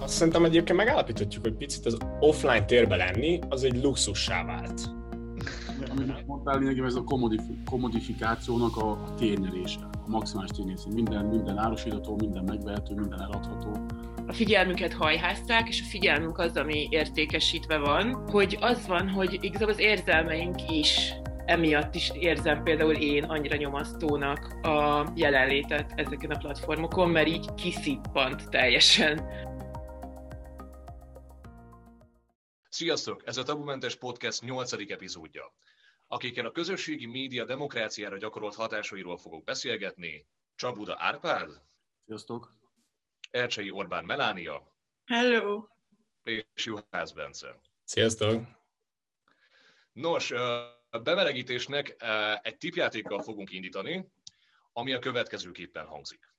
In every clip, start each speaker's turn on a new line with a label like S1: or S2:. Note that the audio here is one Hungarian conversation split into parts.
S1: Azt szerintem egyébként megállapíthatjuk, hogy picit az offline térbe lenni, az egy luxussá vált.
S2: Amit mondtál, lényegében ez a komodif- komodifikációnak a térnyelése, a maximális térnyelése. Minden, minden árusítható, minden megvehető, minden eladható.
S3: A figyelmünket hajházták, és a figyelmünk az, ami értékesítve van, hogy az van, hogy igazából az érzelmeink is emiatt is érzem például én annyira nyomasztónak a jelenlétet ezeken a platformokon, mert így kiszippant teljesen.
S4: Sziasztok! Ez a Tabumentes Podcast 8. epizódja. Akikkel a közösségi média demokráciára gyakorolt hatásairól fogok beszélgetni, Csabuda Árpád,
S2: Sziasztok!
S4: Ercsei Orbán Melánia,
S3: Hello!
S4: és Juhász Bence.
S1: Sziasztok!
S4: Nos, a bemelegítésnek egy tipjátékkal fogunk indítani, ami a következőképpen hangzik.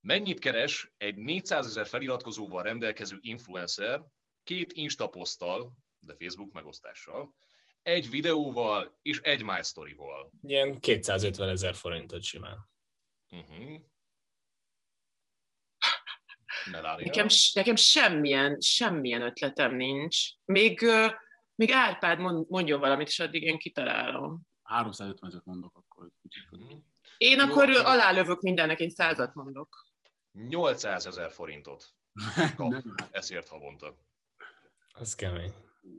S4: Mennyit keres egy 400 ezer feliratkozóval rendelkező influencer két Insta poszttal, de Facebook megosztással, egy videóval és egy My Story-val?
S1: Ilyen 250 ezer forintot simán.
S4: Uh-huh. Melánia?
S3: Nekem, nekem semmilyen, semmilyen ötletem nincs. Még, uh, még Árpád mond, mondjon valamit, és addig én kitalálom.
S2: 350 ezeret mondok akkor.
S4: Mhm.
S3: Én akkor
S4: akkor-
S3: alálövök mindennek, én százat mondok.
S4: 800 ezer forintot kap ezért havonta.
S1: Az kemény.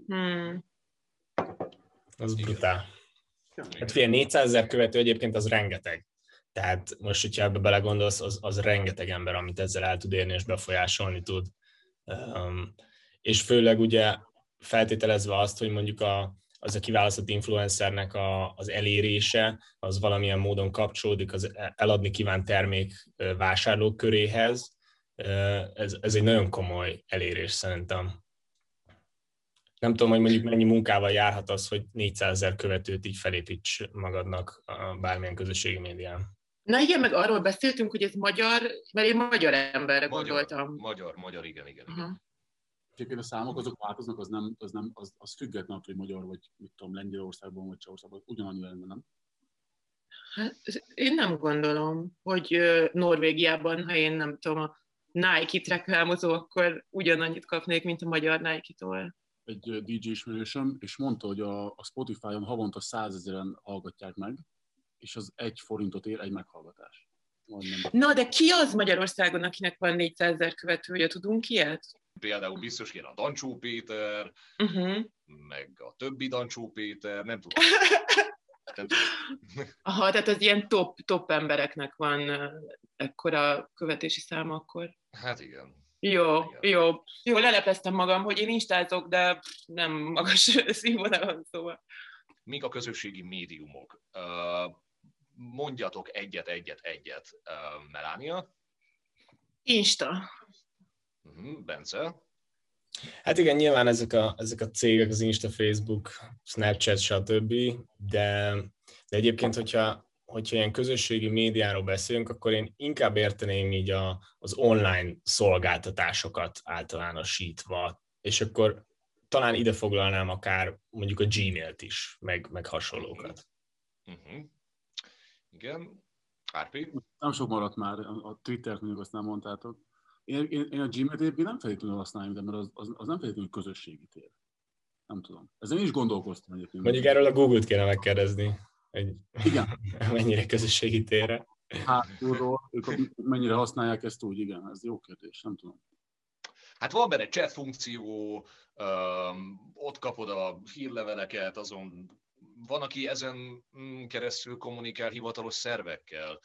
S3: Hmm.
S1: Az
S4: Igen.
S1: brutál. Hát figyelj, 400 ezer követő egyébként az rengeteg. Tehát most, hogyha ebbe belegondolsz, az, az rengeteg ember, amit ezzel el tud érni és befolyásolni tud. Um, és főleg ugye feltételezve azt, hogy mondjuk a, az a kiválasztott influencernek a, az elérése, az valamilyen módon kapcsolódik az eladni kívánt termék vásárlók köréhez, ez, ez egy nagyon komoly elérés szerintem. Nem tudom, hogy mondjuk mennyi munkával járhat az, hogy 400 ezer követőt így felépíts magadnak bármilyen közösségi médián.
S3: Na igen, meg arról beszéltünk, hogy ez magyar, mert én magyar emberre
S4: Magyar,
S3: gondoltam.
S4: magyar, magyar, igen, igen. igen.
S3: Aha.
S2: Egyébként a számok azok változnak, az, nem, az, nem, az, az független hogy magyar vagy, mit tudom, Lengyelországban vagy Csehországban, ugyanannyi lenne, nem?
S3: Hát, én nem gondolom, hogy Norvégiában, ha én nem tudom, a Nike-t reklámozó, akkor ugyanannyit kapnék, mint a magyar Nike-tól.
S2: Egy DJ ismerősöm, és mondta, hogy a, a Spotify-on havonta százezeren hallgatják meg, és az egy forintot ér egy meghallgatás. Majdnem.
S3: Na, de ki az Magyarországon, akinek van 400 ezer követője? Tudunk ilyet?
S4: Például biztos ilyen a Dancsó Péter,
S3: Uh-huh.
S4: meg a többi Dancsó Péter, nem tudom. Nem tudom.
S3: Aha, tehát az ilyen top, top embereknek van ekkora követési száma akkor.
S4: Hát igen.
S3: Jó, jó. Jó, lelepleztem magam, hogy én instázok, de nem magas színvonalon, szóval.
S4: Mik a közösségi médiumok? Mondjatok egyet, egyet, egyet. Melánia,
S3: Insta.
S4: uh-huh. Bence,
S1: Hát igen, nyilván ezek a, ezek a cégek, az Insta, Facebook, Snapchat, stb., de, de egyébként, hogyha, hogyha ilyen közösségi médiáról beszélünk, akkor én inkább érteném így a, az online szolgáltatásokat általánosítva, és akkor talán ide foglalnám akár mondjuk a Gmail-t is, meg, meg hasonlókat.
S4: uh-huh. igen. Árpi,
S2: Nem sok maradt már, a Twittert mondjuk azt nem mondtátok. Én, én, én a Gmail-t egyébként nem feltétlenül használom, de mert az, az, az nem feltétlenül közösségi tér. Nem tudom. Ezen is gondolkoztam egyébként.
S1: Mondjuk erről a Google-t kéne megkérdezni, hogy
S2: Igen,
S1: mennyire közösségi térre.
S2: hátulról, ők mennyire használják ezt úgy, igen, ez jó kérdés, nem tudom.
S4: Hát van benne chat funkció, ott kapod a hírleveleket, azon van, aki ezen mm, keresztül kommunikál hivatalos szervekkel.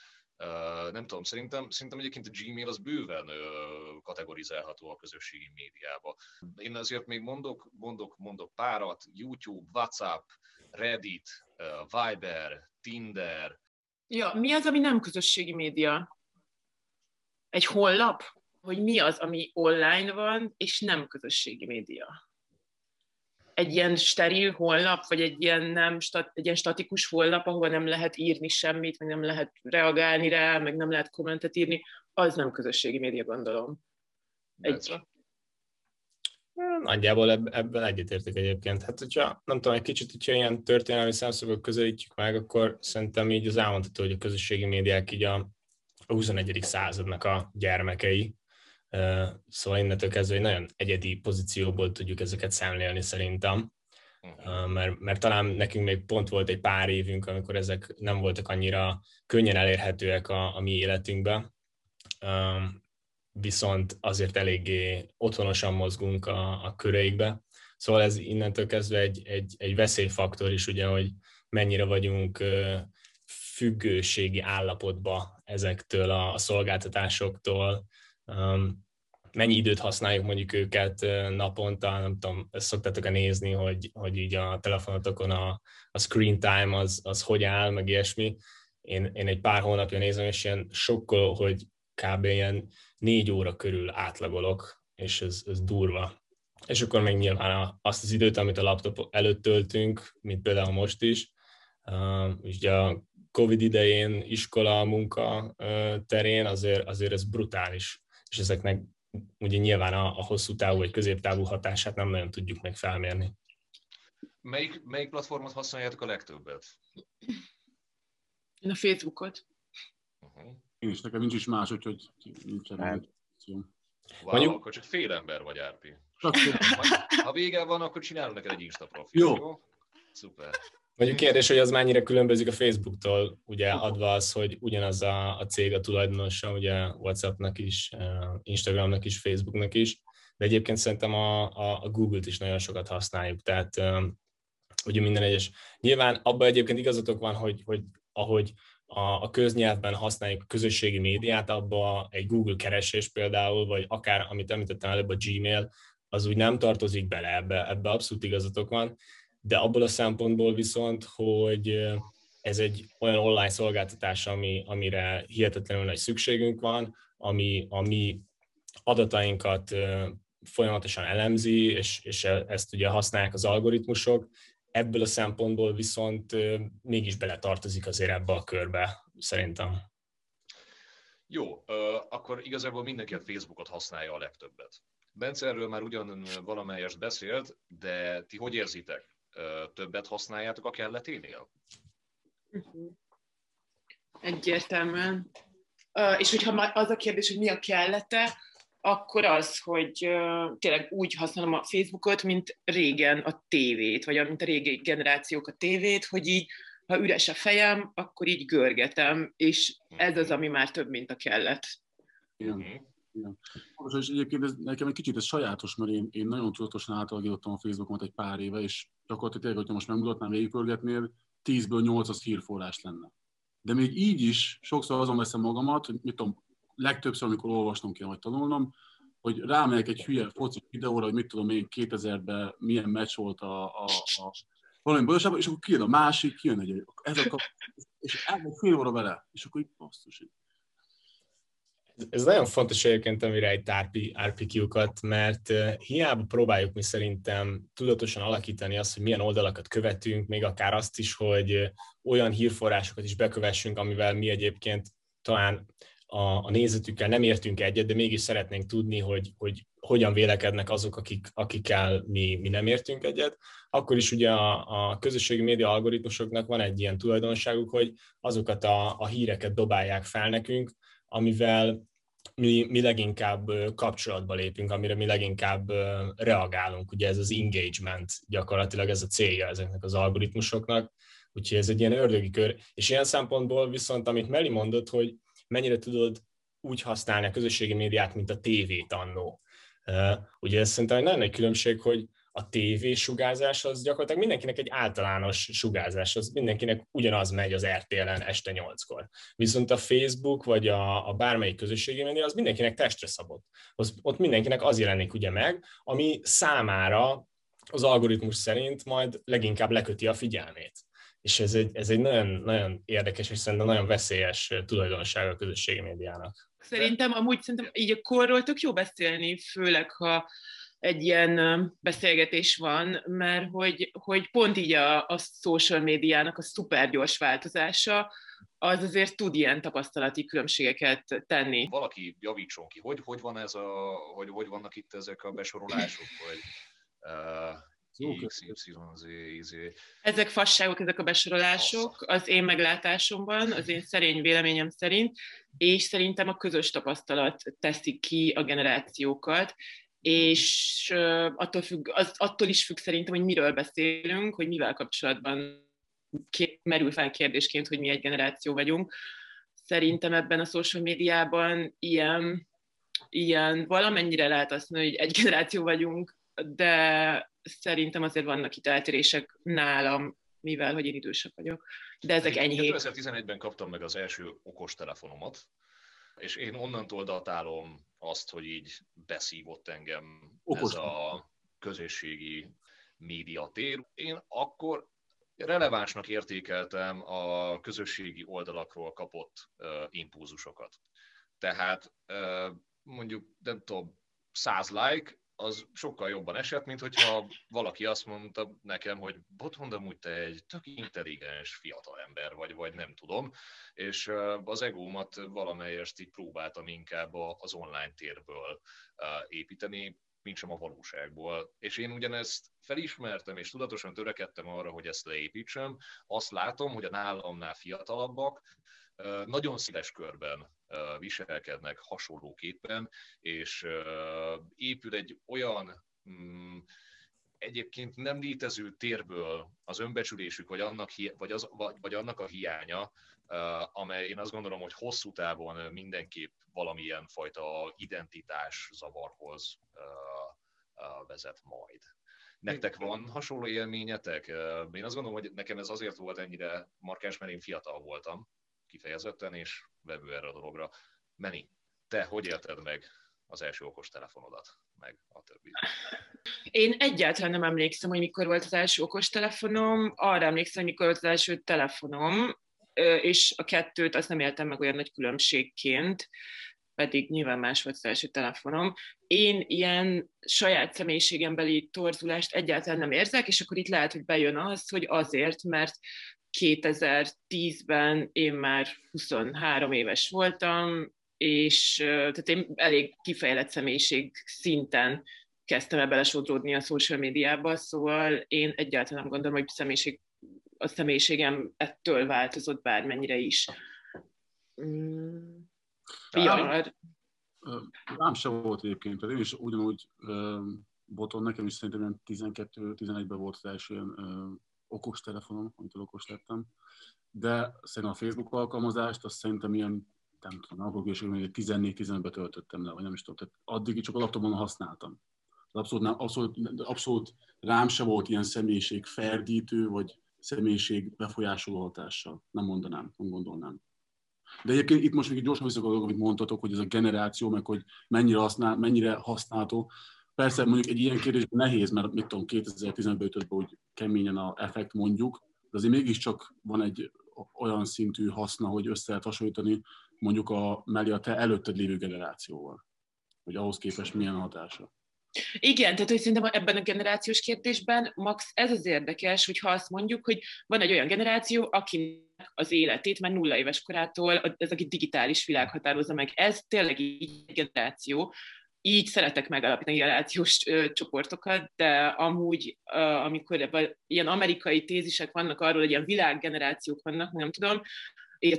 S4: Uh, nem tudom, szerintem, szerintem egyébként a Gmail az bőven uh, kategorizálható a közösségi médiába. Én azért még mondok, mondok, mondok párat, YouTube, WhatsApp, Reddit, Viber, Tinder,
S3: Ja, mi az, ami nem közösségi média? Egy honlap? Hogy mi az, ami online van, és nem közösségi média? Egy ilyen steril honlap, vagy egy ilyen, nem, stat, egy ilyen statikus honlap, ahova nem lehet írni semmit, meg nem lehet reagálni rá, meg nem lehet kommentet írni, az nem közösségi média, gondolom. Egy?
S1: Nagyjából ebb, ebben egyetértek egyébként. Hát, hogyha nem tudom, egy kicsit, hogyha ilyen történelmi szemszögből közelítjük meg, akkor szerintem így az elmondható, hogy a közösségi médiák így a, a 21. századnak a gyermekei. Szóval innentől kezdve egy nagyon egyedi pozícióból tudjuk ezeket szemlélni szerintem. Uh-huh. Mert, mert talán nekünk még pont volt egy pár évünk, amikor ezek nem voltak annyira könnyen elérhetőek a, a mi életünkben, viszont azért eléggé otthonosan mozgunk a, a köreikbe. Szóval ez innentől kezdve egy, egy, egy veszélyfaktor is, ugye, hogy mennyire vagyunk függőségi állapotba ezektől a, szolgáltatásoktól, mennyi időt használjuk mondjuk őket naponta, nem tudom, ezt szoktátok-e nézni, hogy, hogy így a telefonotokon a, a screen time az, az hogy áll, meg ilyesmi. Én, én egy pár hónapja nézem, és ilyen sokkal, hogy kb. ilyen négy óra körül átlagolok, és ez, ez durva. És akkor még nyilván azt az időt, amit a laptop előtt töltünk, mint például most is, uh, ugye a Covid idején iskola, munka terén azért, azért ez brutális, és ezeknek ugye nyilván a, a hosszú távú vagy középtávú hatását nem nagyon tudjuk meg felmérni.
S4: Melyik, melyik platformot használjátok a legtöbbet?
S3: Én a Facebookot.
S2: Uh-huh. Én is, nekem nincs is más, úgyhogy nincsen hát.
S4: Wow, Mondjuk... akkor csak fél ember vagy, Árpi. Ha vége van, akkor csinálunk neked egy Insta profil.
S2: Jó. jó?
S4: Szuper.
S1: Mondjuk kérdés, hogy az mennyire különbözik a Facebooktól, ugye adva az, hogy ugyanaz a, a cég a tulajdonosa, ugye WhatsAppnak is, eh, Instagramnak is, Facebooknak is, de egyébként szerintem a, a, a Google-t is nagyon sokat használjuk, tehát eh, ugye minden egyes. Nyilván abban egyébként igazatok van, hogy, hogy ahogy a, a köznyelvben használjuk a közösségi médiát, abba egy Google keresés például, vagy akár, amit említettem előbb, a Gmail, az úgy nem tartozik bele, ebbe, ebbe abszolút igazatok van, de abból a szempontból viszont, hogy ez egy olyan online szolgáltatás, ami, amire hihetetlenül nagy szükségünk van, ami a mi adatainkat folyamatosan elemzi, és, és e, ezt ugye használják az algoritmusok. Ebből a szempontból viszont mégis beletartozik azért ebbe a körbe, szerintem.
S4: Jó, akkor igazából mindenki a Facebookot használja a legtöbbet. Bence erről már ugyan valamelyest beszélt, de ti hogy érzitek? többet használjátok a kelleténél?
S3: Egyértelműen. És hogyha az a kérdés, hogy mi a kellete, akkor az, hogy uh, tényleg úgy használom a Facebookot, mint régen a tévét, vagy mint a régi generációk a tévét, hogy így, ha üres a fejem, akkor így görgetem, és ez az, ami már több, mint a kellet.
S2: Igen. Igen. És egyébként ez, nekem egy kicsit ez sajátos, mert én, én nagyon tudatosan átalakítottam a Facebookomat egy pár éve, és gyakorlatilag, hogyha most megmutatnám végigpörgetnél, 10-ből 8 az hírforrás lenne. De még így is sokszor azon veszem magamat, hogy mit tudom, legtöbbször, amikor olvasnom kell, vagy tanulnom, hogy rámegyek egy hülye foci videóra, hogy mit tudom én 2000-ben milyen meccs volt a, a, a valami boldogságban, és akkor kijön a másik, kijön egy, ez a kap, és elmegy fél óra vele, és akkor így basszus,
S1: ez nagyon fontos egyébként, amire egy RPQ-kat, mert hiába próbáljuk mi szerintem tudatosan alakítani azt, hogy milyen oldalakat követünk, még akár azt is, hogy olyan hírforrásokat is bekövessünk, amivel mi egyébként talán a, a nézetükkel nem értünk egyet, de mégis szeretnénk tudni, hogy, hogy hogyan vélekednek azok, akik, akikkel mi, mi nem értünk egyet, akkor is ugye a, a közösségi média algoritmusoknak van egy ilyen tulajdonságuk, hogy azokat a, a híreket dobálják fel nekünk, amivel mi, mi leginkább kapcsolatba lépünk, amire mi leginkább reagálunk. Ugye ez az engagement gyakorlatilag ez a célja ezeknek az algoritmusoknak, úgyhogy ez egy ilyen ördögi kör. És ilyen szempontból viszont, amit Meli mondott, hogy mennyire tudod úgy használni a közösségi médiát, mint a tévét annó. Ugye ez szerintem egy nagyon nagy különbség, hogy a TV sugárzás az gyakorlatilag mindenkinek egy általános sugárzás, az mindenkinek ugyanaz megy az RTL-en este 8-kor. Viszont a Facebook vagy a, a bármelyik közösségi média az mindenkinek testre szabott. Az, ott mindenkinek az jelenik ugye meg, ami számára az algoritmus szerint majd leginkább leköti a figyelmét. És ez egy, ez egy nagyon, nagyon érdekes és szerintem nagyon veszélyes tulajdonság a közösségi médiának.
S3: Szerintem amúgy szerintem így a korról tök jó beszélni, főleg ha egy ilyen beszélgetés van, mert hogy, hogy pont így a, a social médiának a szuper gyors változása, az azért tud ilyen tapasztalati különbségeket tenni.
S4: Valaki javítson ki, hogy, hogy van ez a, hogy, hogy vannak itt ezek a besorolások, hogy uh, XYZ, izé.
S3: Ezek fasságok, ezek a besorolások az én meglátásomban, az én szerény véleményem szerint, és szerintem a közös tapasztalat teszik ki a generációkat, és attól, függ, az, attól is függ szerintem, hogy miről beszélünk, hogy mivel kapcsolatban merül fel kérdésként, hogy mi egy generáció vagyunk. Szerintem ebben a social médiában ilyen, ilyen valamennyire lehet azt mondani, hogy egy generáció vagyunk, de szerintem azért vannak itt eltérések nálam, mivel hogy én idősebb vagyok. De ezek enyhék.
S4: 2011-ben kaptam meg az első okos telefonomat, és én onnantól datálom azt, hogy így beszívott engem Okos. ez a közösségi médiatér. Én akkor relevánsnak értékeltem a közösségi oldalakról kapott uh, impulzusokat. Tehát uh, mondjuk, nem tudom, száz like, az sokkal jobban esett, mint hogyha valaki azt mondta nekem, hogy Botond, amúgy te egy tök intelligens fiatal ember vagy, vagy nem tudom, és az egómat valamelyest így próbáltam inkább az online térből építeni, mint sem a valóságból. És én ugyanezt felismertem, és tudatosan törekedtem arra, hogy ezt leépítsem. Azt látom, hogy a nálamnál fiatalabbak nagyon széles körben viselkednek hasonlóképpen, és épül egy olyan mm, egyébként nem létező térből az önbecsülésük, vagy annak, vagy, az, vagy, vagy annak a hiánya, amely én azt gondolom, hogy hosszú távon mindenképp valamilyen fajta identitás zavarhoz vezet majd. Nektek van hasonló élményetek? Én azt gondolom, hogy nekem ez azért volt ennyire markáns, mert én fiatal voltam kifejezetten, és vevő erre a dologra. Meni, te hogy élted meg az első okos telefonodat, meg a többi?
S3: Én egyáltalán nem emlékszem, hogy mikor volt az első okos telefonom, arra emlékszem, hogy mikor volt az első telefonom, és a kettőt azt nem éltem meg olyan nagy különbségként, pedig nyilván más volt az első telefonom. Én ilyen saját személyiségembeli torzulást egyáltalán nem érzek, és akkor itt lehet, hogy bejön az, hogy azért, mert 2010-ben én már 23 éves voltam, és tehát én elég kifejlett személyiség szinten kezdtem el belesodródni a social médiába, szóval én egyáltalán nem gondolom, hogy személyiség, a személyiségem ettől változott bármennyire is. Mm.
S2: Ja, rám se volt egyébként, én is ugyanúgy boton, nekem is szerintem 12-11-ben volt az első ilyen okos telefonom, amit okos lettem, de szerintem a Facebook alkalmazást, azt szerintem ilyen, nem tudom, is, hogy 14-15-ben töltöttem le, vagy nem is tudom, tehát addig csak a laptopon használtam. Abszolút, nem, abszolút, abszolút rám se volt ilyen személyiség ferdítő, vagy személyiség befolyásoló hatással. Nem mondanám, nem gondolnám. De egyébként itt most még gyorsan visszagadok, amit mondtatok, hogy ez a generáció, meg hogy mennyire, használ, mennyire használható. Persze mondjuk egy ilyen kérdés nehéz, mert mit tudom, 2015-ben ütött be úgy keményen a effekt mondjuk, de azért mégiscsak van egy olyan szintű haszna, hogy össze lehet hasonlítani mondjuk a mellé a te előtted lévő generációval. Hogy ahhoz képest milyen hatása.
S3: Igen, tehát hogy szerintem ebben a generációs kérdésben max ez az érdekes, hogy ha azt mondjuk, hogy van egy olyan generáció, akinek az életét már nulla éves korától ez a digitális világ határozza meg. Ez tényleg így generáció, így szeretek megalapítani generációs ö, csoportokat, de amúgy, ö, amikor ebben ilyen amerikai tézisek vannak arról, hogy ilyen világgenerációk vannak, nem tudom,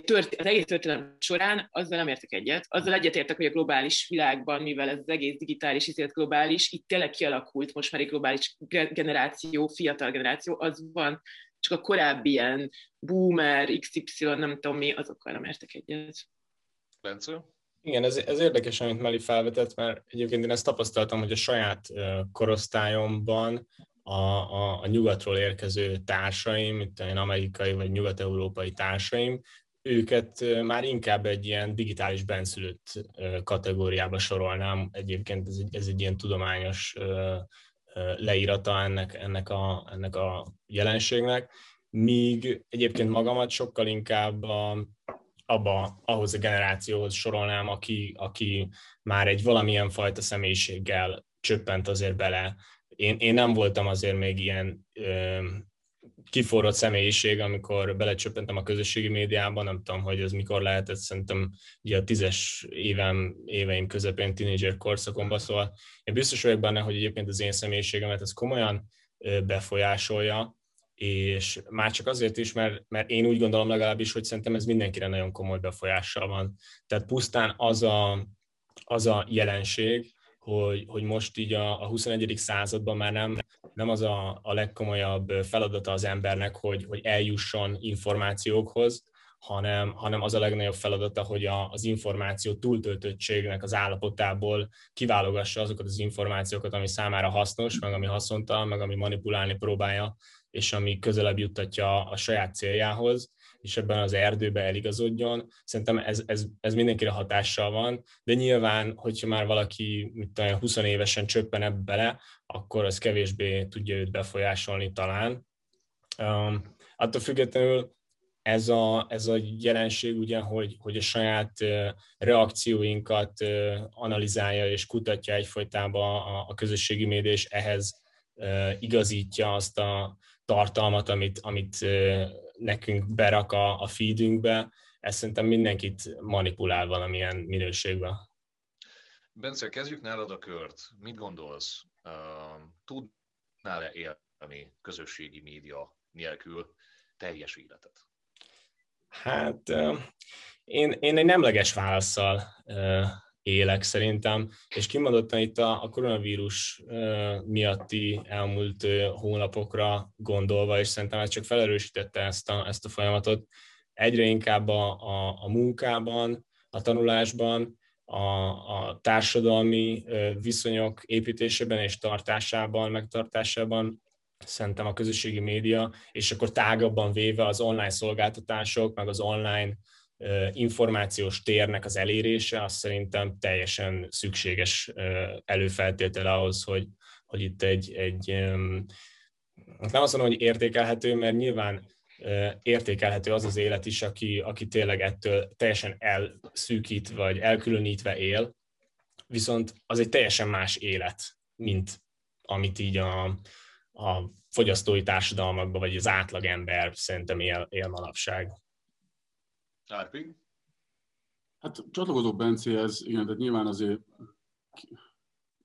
S3: tört, az egész történelem során azzal nem értek egyet. Azzal egyetértek, hogy a globális világban, mivel ez az egész digitális ítélet globális, itt tényleg kialakult most már egy globális generáció, fiatal generáció, az van, csak a korábbi ilyen boomer, XY, nem tudom mi, azokkal nem értek egyet.
S4: Bence?
S1: Igen, ez, ez érdekes, amit Meli felvetett, mert egyébként én ezt tapasztaltam, hogy a saját korosztályomban a, a, a nyugatról érkező társaim, mint olyan amerikai vagy nyugat-európai társaim, őket már inkább egy ilyen digitális benszülött kategóriába sorolnám. Egyébként ez egy, ez egy ilyen tudományos leírata ennek, ennek, a, ennek a jelenségnek, míg egyébként magamat sokkal inkább a, abba, ahhoz a generációhoz sorolnám, aki, aki már egy valamilyen fajta személyiséggel csöppent azért bele. Én, én nem voltam azért még ilyen kiforrott személyiség, amikor belecsöppentem a közösségi médiában, nem tudom, hogy ez mikor lehetett, szerintem ugye a tízes évem, éveim közepén, tínédzser korszakomban, szóval én biztos vagyok benne, hogy egyébként az én személyiségemet ez komolyan befolyásolja, és már csak azért is, mert, mert én úgy gondolom legalábbis, hogy szerintem ez mindenkire nagyon komoly befolyással van. Tehát pusztán az a, az a jelenség, hogy, hogy most így a, a 21. században már nem, nem az a, a legkomolyabb feladata az embernek, hogy, hogy eljusson információkhoz, hanem, hanem az a legnagyobb feladata, hogy a, az információ túltöltöttségnek az állapotából kiválogassa azokat az információkat, ami számára hasznos, meg ami haszontalan, meg ami manipulálni próbálja, és ami közelebb juttatja a saját céljához, és ebben az erdőbe eligazodjon. Szerintem ez, ez, ez mindenkire hatással van, de nyilván, hogyha már valaki mit tudom, 20 évesen csöppen ebbe bele, akkor az kevésbé tudja őt befolyásolni talán. Um, attól függetlenül ez a, ez a jelenség ugye, hogy, hogy a saját reakcióinkat analizálja és kutatja egyfolytában a, a közösségi média, és ehhez igazítja azt a tartalmat, amit, amit nekünk berak a, a feedünkbe, ez szerintem mindenkit manipulál valamilyen minőségben.
S4: Bence, kezdjük nálad a kört. Mit gondolsz? Tudnál-e élni közösségi média nélkül teljes életet?
S1: Hát én, én egy nemleges válaszsal élek szerintem, és kimondottan itt a, a koronavírus miatti elmúlt hónapokra gondolva, és szerintem ez csak felerősítette ezt a, ezt a folyamatot, egyre inkább a, a, a munkában, a tanulásban, a, a társadalmi viszonyok építésében és tartásában, megtartásában szerintem a közösségi média, és akkor tágabban véve az online szolgáltatások, meg az online információs térnek az elérése, az szerintem teljesen szükséges előfeltétele ahhoz, hogy, hogy itt egy, egy nem azt mondom, hogy értékelhető, mert nyilván értékelhető az az élet is, aki, aki tényleg ettől teljesen elszűkít, vagy elkülönítve él, viszont az egy teljesen más élet, mint amit így a, a fogyasztói társadalmakban, vagy az átlagember szerintem él, él manapság.
S4: Árpi?
S2: Hát csatlakozó Bencéhez, igen, tehát nyilván azért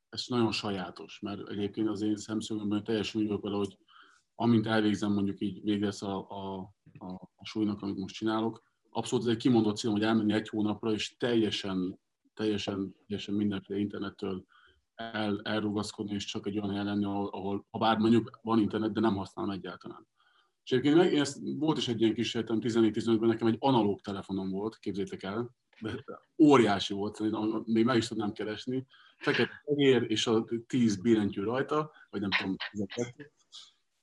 S2: ez nagyon sajátos, mert egyébként az én szemszögömben teljesen úgy vele, hogy amint elvégzem mondjuk így végez a, a, a, a súlynak, amit most csinálok, abszolút ez egy kimondott célom, hogy elmenni egy hónapra, és teljesen, teljesen, teljesen mindenféle internettől el, elrugaszkodni, és csak egy olyan helyen lenni, ahol, ahol ha bár mondjuk van internet, de nem használom egyáltalán. És egyébként meg, ezt, volt is egy ilyen kísérletem 14-15-ben, nekem egy analóg telefonom volt, képzétek el, de óriási volt, még meg is tudnám keresni, fekete fehér és a 10 billentyű rajta, vagy nem tudom,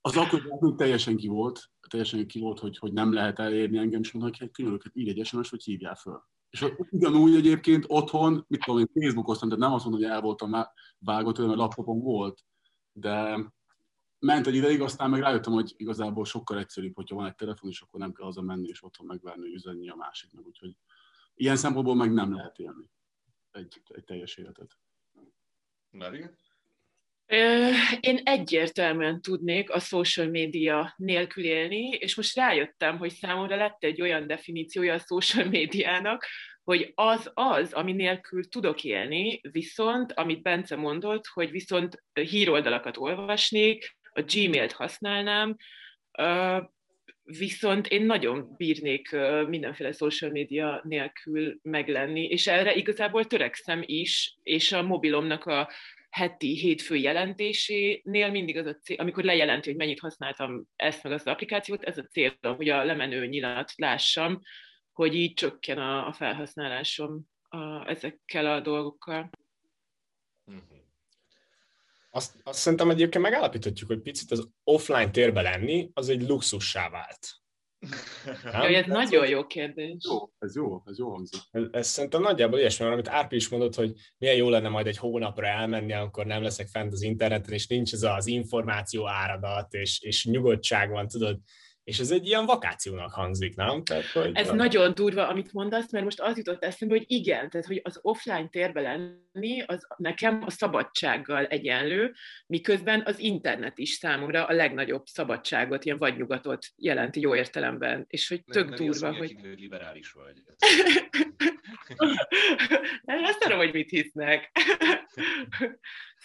S2: az akkor teljesen ki volt, teljesen ki volt, hogy, hogy nem lehet elérni engem, és mondom, hogy különöket ír egy SMS, hogy hívjál föl. És ugyanúgy egyébként otthon, mit tudom, én Facebookoztam, tehát nem azt mondom, hogy el voltam vágott, mert laptopom volt, de ment egy ideig, aztán meg rájöttem, hogy igazából sokkal egyszerűbb, hogyha van egy telefon, és akkor nem kell haza menni, és otthon megvárni, hogy üzenni a másiknak. Úgyhogy ilyen szempontból meg nem lehet élni egy, egy teljes életet.
S4: Mary?
S3: Én egyértelműen tudnék a social media nélkül élni, és most rájöttem, hogy számomra lett egy olyan definíciója a social médiának, hogy az az, ami nélkül tudok élni, viszont, amit Bence mondott, hogy viszont híroldalakat olvasnék, a Gmail-t használnám, viszont én nagyon bírnék mindenféle social media nélkül meglenni, és erre igazából törekszem is, és a mobilomnak a heti, hétfő jelentésénél mindig az a cél, amikor lejelenti, hogy mennyit használtam ezt meg azt az applikációt, ez a cél, hogy a lemenő nyilat lássam, hogy így csökken a, a felhasználásom a, ezekkel a dolgokkal.
S1: Azt, azt szerintem egyébként megállapíthatjuk, hogy picit az offline térbe lenni, az egy luxussá vált.
S3: Jaj, ez nagyon jó kérdés.
S2: Jó, ez jó, ez jó hangzik.
S1: Ez, ez szerintem nagyjából ilyesmi, amit Árpi is mondott, hogy milyen jó lenne majd egy hónapra elmenni, akkor nem leszek fent az interneten, és nincs ez az információ áradat, és, és nyugodtság van, tudod, és ez egy ilyen vakációnak hangzik, nem? Tehát,
S3: hogy ez van. nagyon durva, amit mondasz, mert most az jutott eszembe, hogy igen, tehát hogy az offline térbe lenni, az nekem a szabadsággal egyenlő, miközben az internet is számomra a legnagyobb szabadságot, ilyen vadnyugatot jelenti jó értelemben, és hogy tök
S4: nem,
S3: durva,
S4: nem
S3: hogy...
S4: hogy... liberális vagy.
S3: nem, azt tudom, hogy mit hisznek.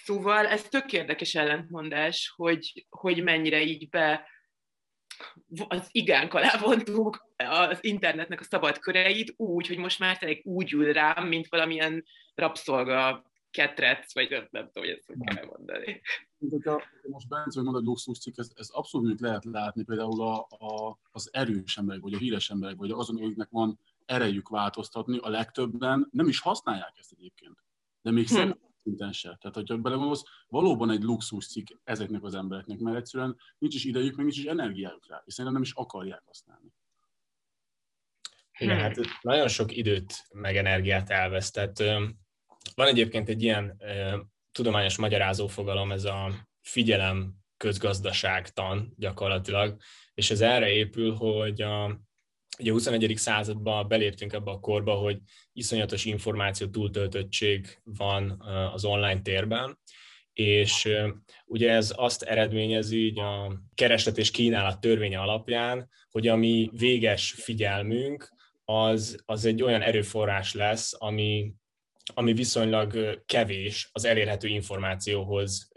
S3: szóval ez tök érdekes ellentmondás, hogy, hogy mennyire így be az igánk alá vontuk az internetnek a szabad köreit úgy, hogy most már tényleg úgy ül rám, mint valamilyen rabszolga ketrec, vagy nem, nem tudom, hogy ezt hogy kell mondani.
S2: Hogyha most Bence, hogy mondod luxus cikk, ez, ez abszolút lehet látni például a, a, az erős emberek, vagy a híres emberek, vagy azon, akiknek van erejük változtatni, a legtöbben nem is használják ezt egyébként. De még hm szinten se. Tehát, hogyha belegondolsz, valóban egy luxus cikk ezeknek az embereknek, mert egyszerűen nincs is idejük, meg nincs is energiájuk rá, és nem is akarják használni.
S1: Igen, hát nagyon sok időt meg energiát elvesztett. Van egyébként egy ilyen tudományos magyarázó fogalom, ez a figyelem közgazdaságtan gyakorlatilag, és ez erre épül, hogy a, Ugye a 21. században beléptünk ebbe a korba, hogy iszonyatos információ túltöltöttség van az online térben, és ugye ez azt eredményezi így a kereslet és kínálat törvénye alapján, hogy a mi véges figyelmünk az, az egy olyan erőforrás lesz, ami, ami viszonylag kevés az elérhető információhoz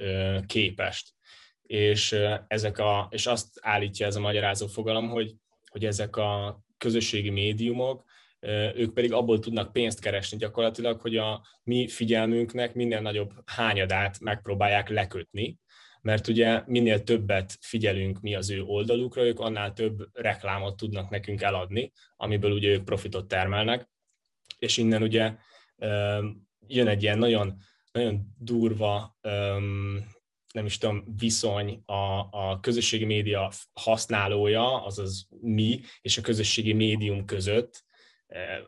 S1: képest. És, ezek a, és azt állítja ez a magyarázó fogalom, hogy, hogy ezek a közösségi médiumok, ők pedig abból tudnak pénzt keresni gyakorlatilag, hogy a mi figyelmünknek minél nagyobb hányadát megpróbálják lekötni, mert ugye minél többet figyelünk mi az ő oldalukra, ők annál több reklámot tudnak nekünk eladni, amiből ugye ők profitot termelnek, és innen ugye jön egy ilyen nagyon, nagyon durva nem is tudom, viszony a, a közösségi média használója, azaz mi, és a közösségi médium között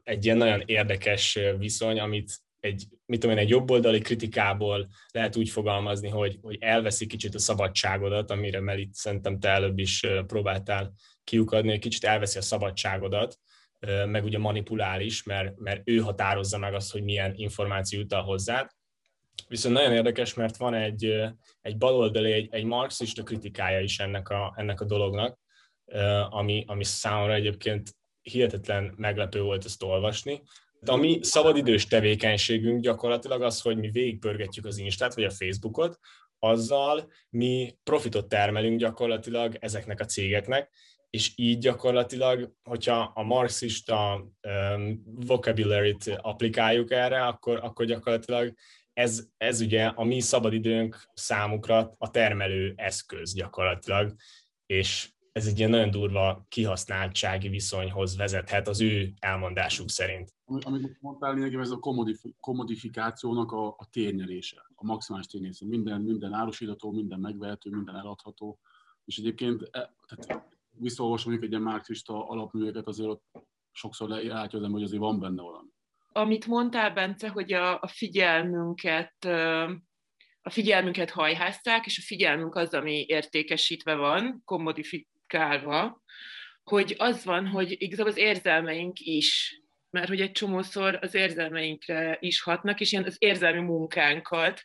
S1: egy ilyen nagyon érdekes viszony, amit egy, mit tudom én, egy jobboldali kritikából lehet úgy fogalmazni, hogy, hogy elveszi kicsit a szabadságodat, amire Melit szerintem te előbb is próbáltál kiukadni, hogy kicsit elveszi a szabadságodat, meg ugye manipulál is, mert, mert ő határozza meg azt, hogy milyen információ jut hozzád, Viszont nagyon érdekes, mert van egy, egy baloldali, egy, egy marxista kritikája is ennek a, ennek a dolognak, ami, ami számomra egyébként hihetetlen meglepő volt ezt olvasni. De a mi szabadidős tevékenységünk gyakorlatilag az, hogy mi végigpörgetjük az Instát vagy a Facebookot, azzal mi profitot termelünk gyakorlatilag ezeknek a cégeknek, és így gyakorlatilag, hogyha a marxista um, vocabulary-t applikáljuk erre, akkor, akkor gyakorlatilag ez, ez ugye a mi szabadidőnk számukra a termelő eszköz gyakorlatilag, és ez egy ilyen nagyon durva kihasználtsági viszonyhoz vezethet az ő elmondásuk szerint.
S2: Amit mondtál, lényegében ez a komodifikációnak a, a térnyelése, a maximális térnyelése. Minden, minden árusítható, minden megvehető, minden eladható. És egyébként e, tehát visszaolvasom mondjuk egy ilyen marxista alapműveket, azért ott sokszor látja az ember, hogy azért van benne valami
S3: amit mondtál, Bence, hogy a, a figyelmünket a figyelmünket hajházták, és a figyelmünk az, ami értékesítve van, kommodifikálva, hogy az van, hogy igazából az érzelmeink is, mert hogy egy csomószor az érzelmeinkre is hatnak, és ilyen az érzelmi munkánkat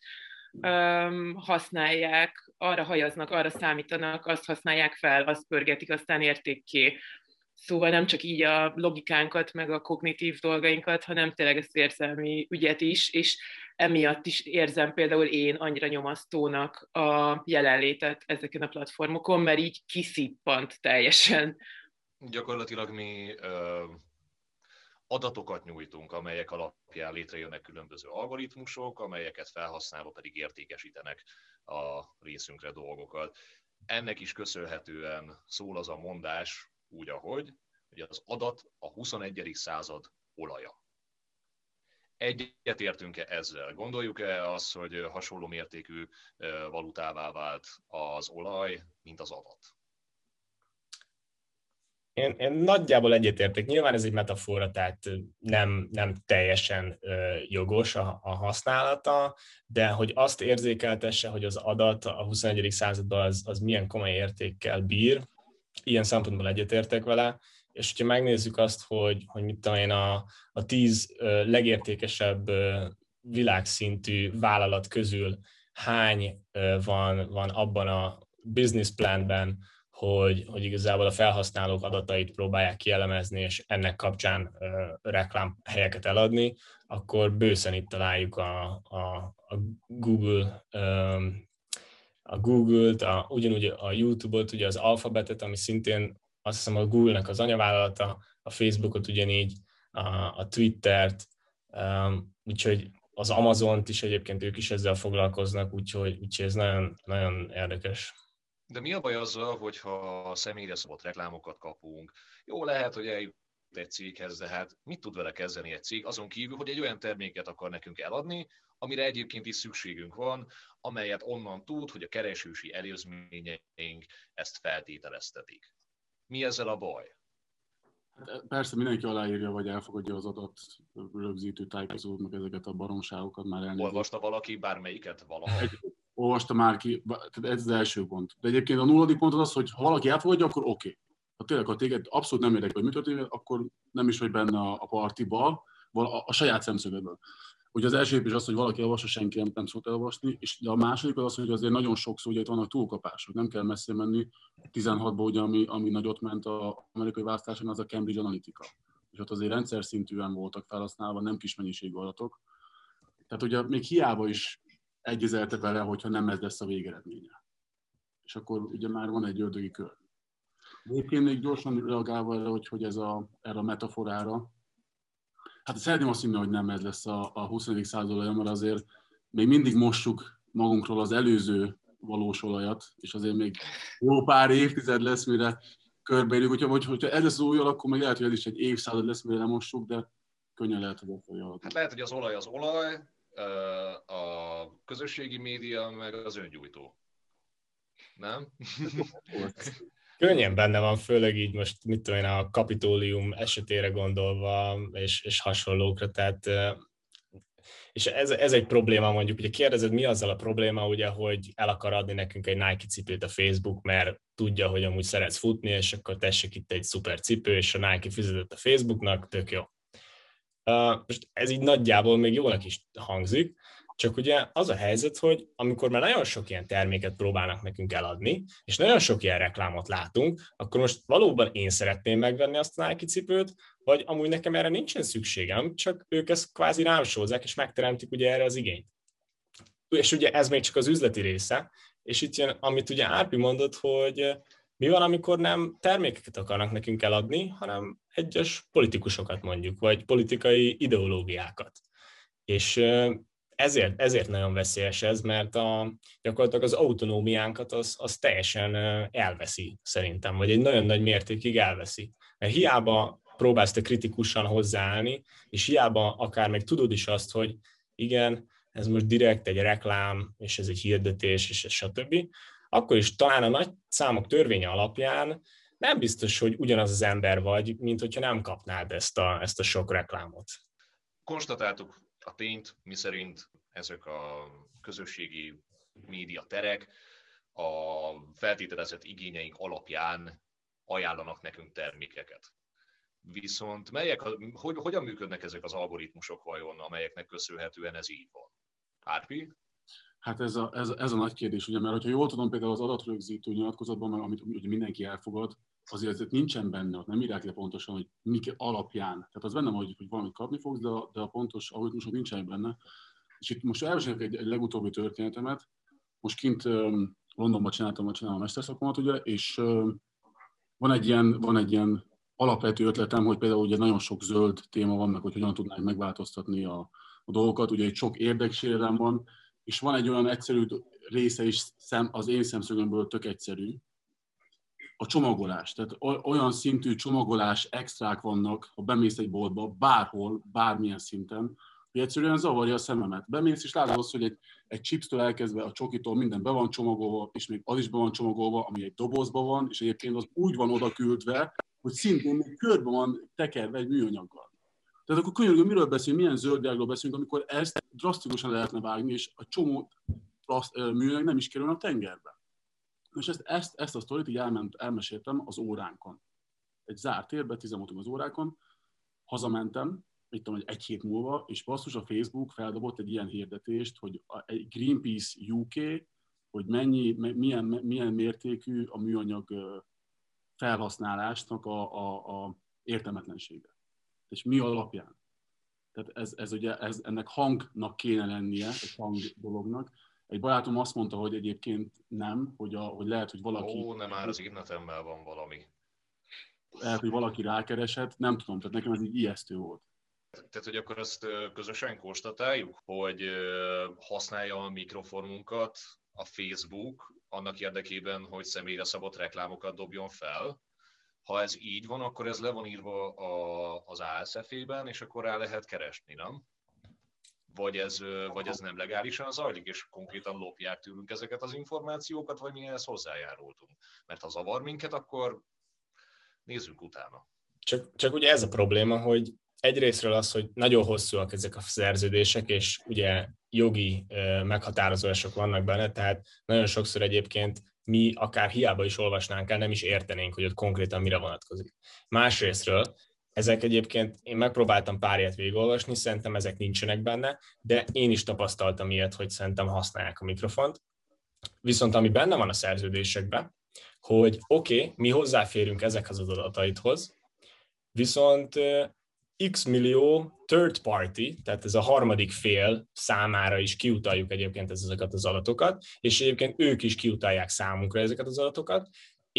S3: um, használják, arra hajaznak, arra számítanak, azt használják fel, azt pörgetik, aztán értékké Szóval nem csak így a logikánkat, meg a kognitív dolgainkat, hanem tényleg ezt érzelmi ügyet is, és emiatt is érzem például én annyira nyomasztónak a jelenlétet ezeken a platformokon, mert így kiszippant teljesen.
S4: Gyakorlatilag mi ö, adatokat nyújtunk, amelyek alapján létrejönnek különböző algoritmusok, amelyeket felhasználva pedig értékesítenek a részünkre dolgokat. Ennek is köszönhetően szól az a mondás, úgy, ahogy, hogy az adat a 21. század olaja. Egyet értünk-e ezzel? Gondoljuk-e azt, hogy hasonló mértékű valutává vált az olaj, mint az adat?
S1: Én, én nagyjából egyetértek. Nyilván ez egy metafora, tehát nem, nem teljesen jogos a, a használata, de hogy azt érzékeltesse, hogy az adat a 21. században az, az milyen komoly értékkel bír, ilyen szempontból egyetértek vele, és hogyha megnézzük azt, hogy, hogy mit tudom én, a, a tíz legértékesebb világszintű vállalat közül hány van, van abban a business planben, hogy, hogy igazából a felhasználók adatait próbálják kielemezni, és ennek kapcsán reklám helyeket eladni, akkor bőszen itt találjuk a, a, a Google a Google-t, a, ugyanúgy a YouTube-ot, ugye az Alphabetet, ami szintén azt hiszem a Google-nek az anyavállalata, a Facebookot ugyanígy, a, a Twittert, um, úgyhogy az Amazont is egyébként ők is ezzel foglalkoznak, úgyhogy, úgyhogy ez nagyon, nagyon érdekes.
S4: De mi a baj azzal, hogyha személyre szabott reklámokat kapunk? Jó, lehet, hogy eljut egy céghez, de hát mit tud vele kezdeni egy cég, azon kívül, hogy egy olyan terméket akar nekünk eladni, amire egyébként is szükségünk van, amelyet onnan tud, hogy a keresősi előzményeink ezt feltételeztetik. Mi ezzel a baj?
S2: Hát, persze mindenki aláírja, vagy elfogadja az adat rögzítő tájékozót, meg ezeket a baromságokat már
S4: elnézést. Olvasta valaki bármelyiket valaha? Egy,
S2: olvasta már ki, tehát ez az első pont. De egyébként a nulladik pont az az, hogy ha valaki elfogadja, akkor oké. Okay. Ha tényleg, ha téged abszolút nem érdekel, hogy mi történik, akkor nem is vagy benne a, a partiba, a, a saját szemszögedből. Ugye az első is az, hogy valaki olvassa, senki nem, nem szólt elolvasni, és a második az az, hogy azért nagyon sokszor ugye itt vannak túlkapások, nem kell messze menni. 16-ban ugye, ami, ami nagyot ment az amerikai választáson, az a Cambridge Analytica. És ott azért rendszer szintűen voltak felhasználva, nem kis mennyiségű adatok. Tehát ugye még hiába is egyezelte vele, hogyha nem ez lesz a végeredménye. És akkor ugye már van egy ördögi kör. Egyébként még gyorsan reagálva erre, hogy, hogy ez a, erre a metaforára, Hát szeretném azt hinni, hogy nem ez lesz a, a 20. század mert azért még mindig mossuk magunkról az előző valós olajat, és azért még jó pár évtized lesz, mire körbeérjük. Hogyha, hogy, hogyha ez lesz az új akkor meg lehet, hogy ez is egy évszázad lesz, mire nem mossuk, de könnyen lehet, hogy
S4: a Hát lehet, hogy az olaj az olaj, a közösségi média, meg az öngyújtó. Nem?
S1: Könnyen benne van, főleg így most, mit tudom én, a kapitólium esetére gondolva, és, és hasonlókra, tehát és ez, ez egy probléma mondjuk, ugye kérdezed, mi azzal a probléma, ugye, hogy el akar adni nekünk egy Nike cipőt a Facebook, mert tudja, hogy amúgy szeretsz futni, és akkor tessék itt egy szuper cipő, és a Nike fizetett a Facebooknak, tök jó. Uh, most ez így nagyjából még jónak is hangzik, csak ugye az a helyzet, hogy amikor már nagyon sok ilyen terméket próbálnak nekünk eladni, és nagyon sok ilyen reklámot látunk, akkor most valóban én szeretném megvenni azt a Nike cipőt, vagy amúgy nekem erre nincsen szükségem, csak ők ezt kvázi rám sózzák, és megteremtik ugye erre az igényt. És ugye ez még csak az üzleti része, és itt jön, amit ugye Árpi mondott, hogy mi van, amikor nem termékeket akarnak nekünk eladni, hanem egyes politikusokat mondjuk, vagy politikai ideológiákat. És ezért, ezért nagyon veszélyes ez, mert a, gyakorlatilag az autonómiánkat az, az teljesen elveszi szerintem, vagy egy nagyon nagy mértékig elveszi. Mert hiába próbálsz te kritikusan hozzáállni, és hiába akár meg tudod is azt, hogy igen, ez most direkt egy reklám, és ez egy hirdetés, és ez stb., akkor is talán a nagy számok törvénye alapján nem biztos, hogy ugyanaz az ember vagy, mint hogyha nem kapnád ezt a, ezt a sok reklámot.
S4: Konstatáltuk a tényt, miszerint ezek a közösségi média terek a feltételezett igényeink alapján ajánlanak nekünk termékeket. Viszont melyek, hogy, hogyan működnek ezek az algoritmusok vajon, amelyeknek köszönhetően ez így van? Árpi?
S2: Hát ez a, ez, ez a nagy kérdés, ugye, mert ha jól tudom, például az adatrögzítő nyilatkozatban, amit ugye mindenki elfogad, azért ezért nincsen benne, ott nem írják le pontosan, hogy mik alapján. Tehát az benne hogy, hogy valamit kapni fogsz, de a, de a pontos algoritmusok nincsenek benne. És itt most elmesélek egy, egy legutóbbi történetemet. Most kint um, Londonban csináltam, csinálom a mesterszakmat, ugye, és um, van egy ilyen, van egy ilyen alapvető ötletem, hogy például ugye nagyon sok zöld téma van, meg hogy hogyan tudnánk megváltoztatni a, a dolgokat. Ugye egy sok érdeksérelem van, és van egy olyan egyszerű része is szem, az én szemszögömből tök egyszerű, a csomagolás. Tehát olyan szintű csomagolás, extrák vannak, ha bemész egy boltba, bárhol, bármilyen szinten, hogy egyszerűen zavarja a szememet. Bemész és látod azt, hogy egy, egy chipstől elkezdve a csokitól minden be van csomagolva, és még az is be van csomagolva, ami egy dobozban van, és egyébként az úgy van oda küldve, hogy szintén még körbe van tekerve egy műanyaggal. Tehát akkor könyörgő, miről beszélünk, milyen zöldvilágról beszélünk, amikor ezt drasztikusan lehetne vágni, és a csomó plaszt, műanyag nem is kerül a tengerbe. És ezt, ezt, ezt a sztorit így elment, elmeséltem az óránkon. Egy zárt térbe, tizen az órákon, hazamentem, mit tudom, egy hét múlva, és basszus a Facebook feldobott egy ilyen hirdetést, hogy egy Greenpeace UK, hogy mennyi, milyen, milyen mértékű a műanyag felhasználásnak a, a, a értelmetlensége. És mi alapján? Tehát ez, ez ugye, ez, ennek hangnak kéne lennie, egy hang dolognak. Egy barátom azt mondta, hogy egyébként nem, hogy, a, hogy lehet, hogy valaki...
S4: Ó, nem már az internetemmel van valami.
S2: Lehet, hogy valaki rákeresett, nem tudom, tehát nekem ez így ijesztő volt.
S4: Tehát, hogy akkor ezt közösen konstatáljuk, hogy használja a mikrofonunkat a Facebook annak érdekében, hogy személyre szabott reklámokat dobjon fel. Ha ez így van, akkor ez le van írva a, az ASF-ében, és akkor rá lehet keresni, nem? Vagy ez, vagy ez nem legálisan zajlik, és konkrétan lopják tőlünk ezeket az információkat, vagy mi ehhez hozzájárultunk. Mert ha zavar minket, akkor nézzük utána.
S1: Csak, csak ugye ez a probléma, hogy egyrésztről az, hogy nagyon hosszúak ezek a szerződések, és ugye jogi meghatározások vannak benne, tehát nagyon sokszor egyébként mi akár hiába is olvasnánk el, nem is értenénk, hogy ott konkrétan mire vonatkozik. Másrésztről ezek egyébként, én megpróbáltam pár ilyet végigolvasni, szerintem ezek nincsenek benne, de én is tapasztaltam ilyet, hogy szerintem használják a mikrofont. Viszont ami benne van a szerződésekben, hogy oké, okay, mi hozzáférünk ezekhez az adataithoz, viszont x millió third party, tehát ez a harmadik fél számára is kiutaljuk egyébként ezeket az adatokat, és egyébként ők is kiutalják számunkra ezeket az adatokat,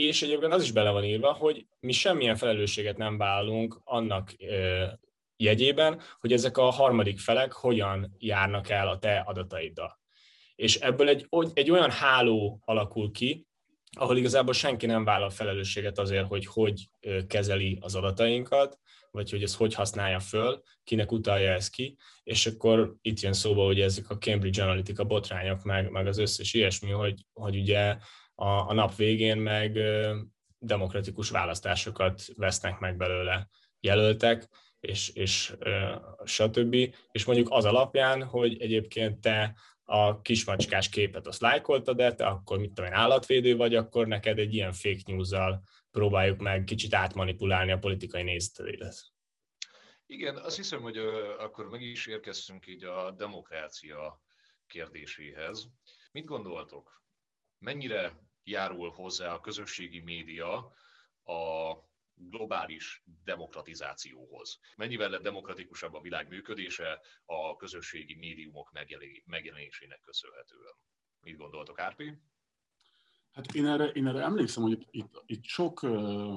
S1: és egyébként az is bele van írva, hogy mi semmilyen felelősséget nem vállalunk annak jegyében, hogy ezek a harmadik felek hogyan járnak el a te adataiddal. És ebből egy, egy olyan háló alakul ki, ahol igazából senki nem vállal felelősséget azért, hogy hogy kezeli az adatainkat, vagy hogy ezt hogy használja föl, kinek utalja ez ki, és akkor itt jön szóba, hogy ezek a Cambridge Analytica botrányok, meg, meg az összes ilyesmi, hogy, hogy ugye a, a nap végén meg demokratikus választásokat vesznek meg belőle jelöltek, és, és stb. És mondjuk az alapján, hogy egyébként te a kismacskás képet azt lájkoltad, de te akkor mit tudom én, állatvédő vagy, akkor neked egy ilyen fake news-zal próbáljuk meg kicsit átmanipulálni a politikai nézeteidet.
S4: Igen, azt hiszem, hogy akkor meg is érkeztünk így a demokrácia kérdéséhez. Mit gondoltok? Mennyire járul hozzá a közösségi média a globális demokratizációhoz? Mennyivel lett demokratikusabb a világ működése a közösségi médiumok megjelenésének köszönhetően? Mit gondoltok, Árpi?
S2: Hát én erre, én erre emlékszem, hogy itt, itt, itt sok ö,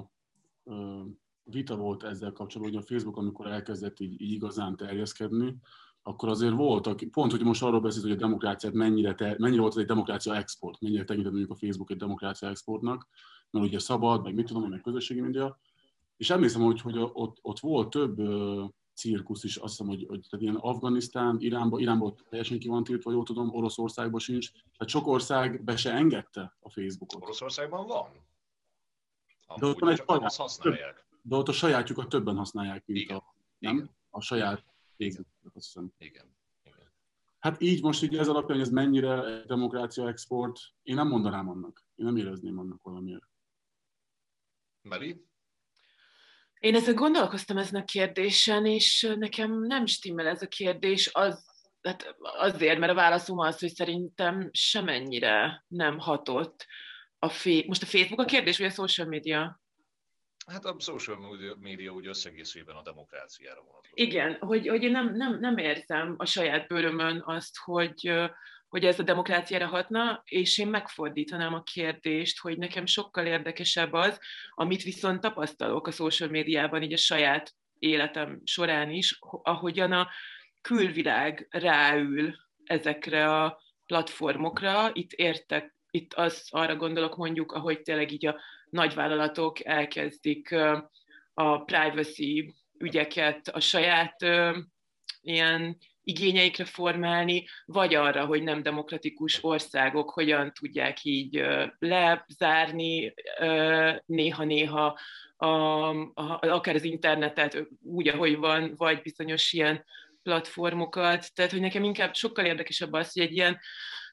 S2: ö, vita volt ezzel kapcsolatban, hogy a Facebook, amikor elkezdett így, így igazán terjeszkedni, akkor azért voltak, pont, hogy most arról beszélt, hogy a demokráciát mennyire, te, mennyire volt egy demokrácia export, mennyire tekintett mondjuk a Facebook egy demokrácia exportnak, mert ugye szabad, meg mit tudom, meg közösségi média. És emlékszem, hogy, hogy ott, ott volt több cirkusz is, azt hiszem, hogy, hogy tehát ilyen Afganisztán, Iránban, Iránban teljesen ki van tiltva, jól tudom, Oroszországban sincs. Tehát sok ország be se engedte a Facebookot.
S4: Oroszországban van.
S2: de ott, egy saját, használják. De ott a sajátjukat többen használják, mint
S4: Igen.
S2: a, nem? Igen. a saját Facebookot, azt hiszem.
S4: Igen. Igen.
S2: Hát így most így ez alapján, hogy ez mennyire demokrácia export, én nem mondanám annak. Én nem érezném annak valamiért.
S4: Meli?
S3: Én ezen gondolkoztam ezen a kérdésen, és nekem nem stimmel ez a kérdés az, hát azért, mert a válaszom az, hogy szerintem semennyire nem hatott a fé- most a Facebook a kérdés, vagy a social media?
S4: Hát a social media úgy összegészében a demokráciára vonatkozik.
S3: Igen, hogy, hogy én nem, nem, nem érzem a saját bőrömön azt, hogy, hogy ez a demokráciára hatna, és én megfordítanám a kérdést, hogy nekem sokkal érdekesebb az, amit viszont tapasztalok a social médiában, így a saját életem során is, ahogyan a külvilág ráül ezekre a platformokra. Itt értek, itt az arra gondolok mondjuk, ahogy tényleg így a nagyvállalatok elkezdik a privacy ügyeket a saját ilyen igényeikre formálni, vagy arra, hogy nem demokratikus országok hogyan tudják így lezárni néha-néha akár az internetet úgy, ahogy van, vagy bizonyos ilyen platformokat. Tehát, hogy nekem inkább sokkal érdekesebb az, hogy egy ilyen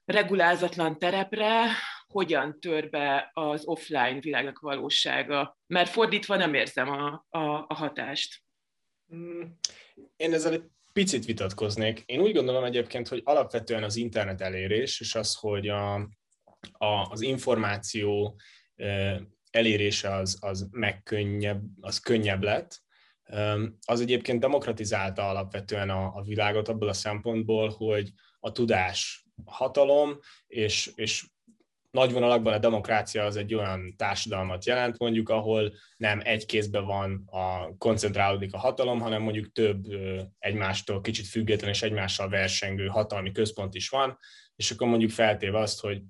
S3: regulázatlan terepre hogyan tör be az offline világnak valósága, mert fordítva nem érzem a, a, a hatást.
S1: Hmm. Én ezzel egy picit vitatkoznék. Én úgy gondolom egyébként, hogy alapvetően az internet elérés, és az, hogy a, a, az információ elérése az, az megkönnyebb, az könnyebb lett, az egyébként demokratizálta alapvetően a, a világot abból a szempontból, hogy a tudás hatalom, és, és nagy vonalakban a demokrácia az egy olyan társadalmat jelent, mondjuk, ahol nem egy kézben van a koncentrálódik a hatalom, hanem mondjuk több egymástól kicsit független és egymással versengő hatalmi központ is van, és akkor mondjuk feltéve azt, hogy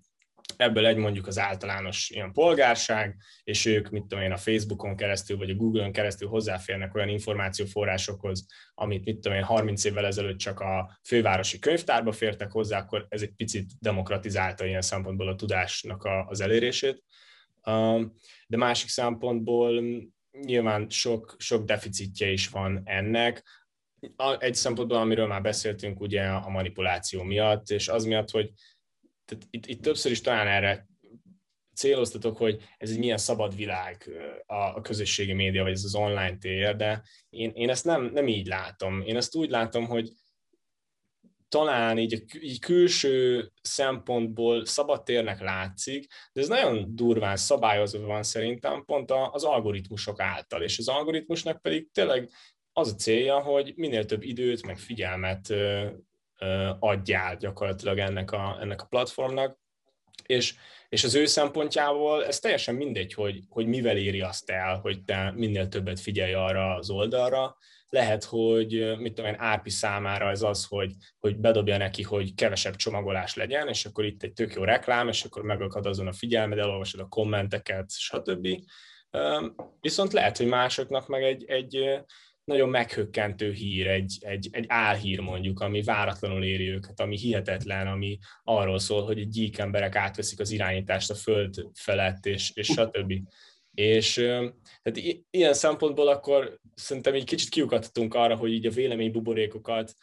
S1: ebből egy mondjuk az általános ilyen polgárság, és ők, mit tudom én, a Facebookon keresztül, vagy a Google-on keresztül hozzáférnek olyan információforrásokhoz, amit, mit tudom én, 30 évvel ezelőtt csak a fővárosi könyvtárba fértek hozzá, akkor ez egy picit demokratizálta ilyen szempontból a tudásnak a, az elérését. De másik szempontból nyilván sok, sok deficitje is van ennek, egy szempontból, amiről már beszéltünk, ugye a manipuláció miatt, és az miatt, hogy tehát itt, itt többször is talán erre céloztatok, hogy ez egy milyen szabad világ a, a közösségi média, vagy ez az online tér, de én, én ezt nem, nem így látom. Én ezt úgy látom, hogy talán így, így külső szempontból szabad térnek látszik, de ez nagyon durván szabályozva van szerintem pont az algoritmusok által, és az algoritmusnak pedig tényleg az a célja, hogy minél több időt, meg figyelmet adjál gyakorlatilag ennek a, ennek a platformnak, és, és az ő szempontjából ez teljesen mindegy, hogy, hogy mivel éri azt el, hogy te minél többet figyelj arra az oldalra, lehet, hogy mit tudom én, Árpi számára ez az, hogy, hogy bedobja neki, hogy kevesebb csomagolás legyen, és akkor itt egy tök jó reklám, és akkor megakad azon a figyelmed, elolvasod a kommenteket, stb. Viszont lehet, hogy másoknak meg egy, egy nagyon meghökkentő hír, egy, egy, egy álhír mondjuk, ami váratlanul éri őket, ami hihetetlen, ami arról szól, hogy egy gyík emberek átveszik az irányítást a föld felett, és, és stb. És tehát ilyen szempontból akkor szerintem egy kicsit kiukadhatunk arra, hogy így a véleménybuborékokat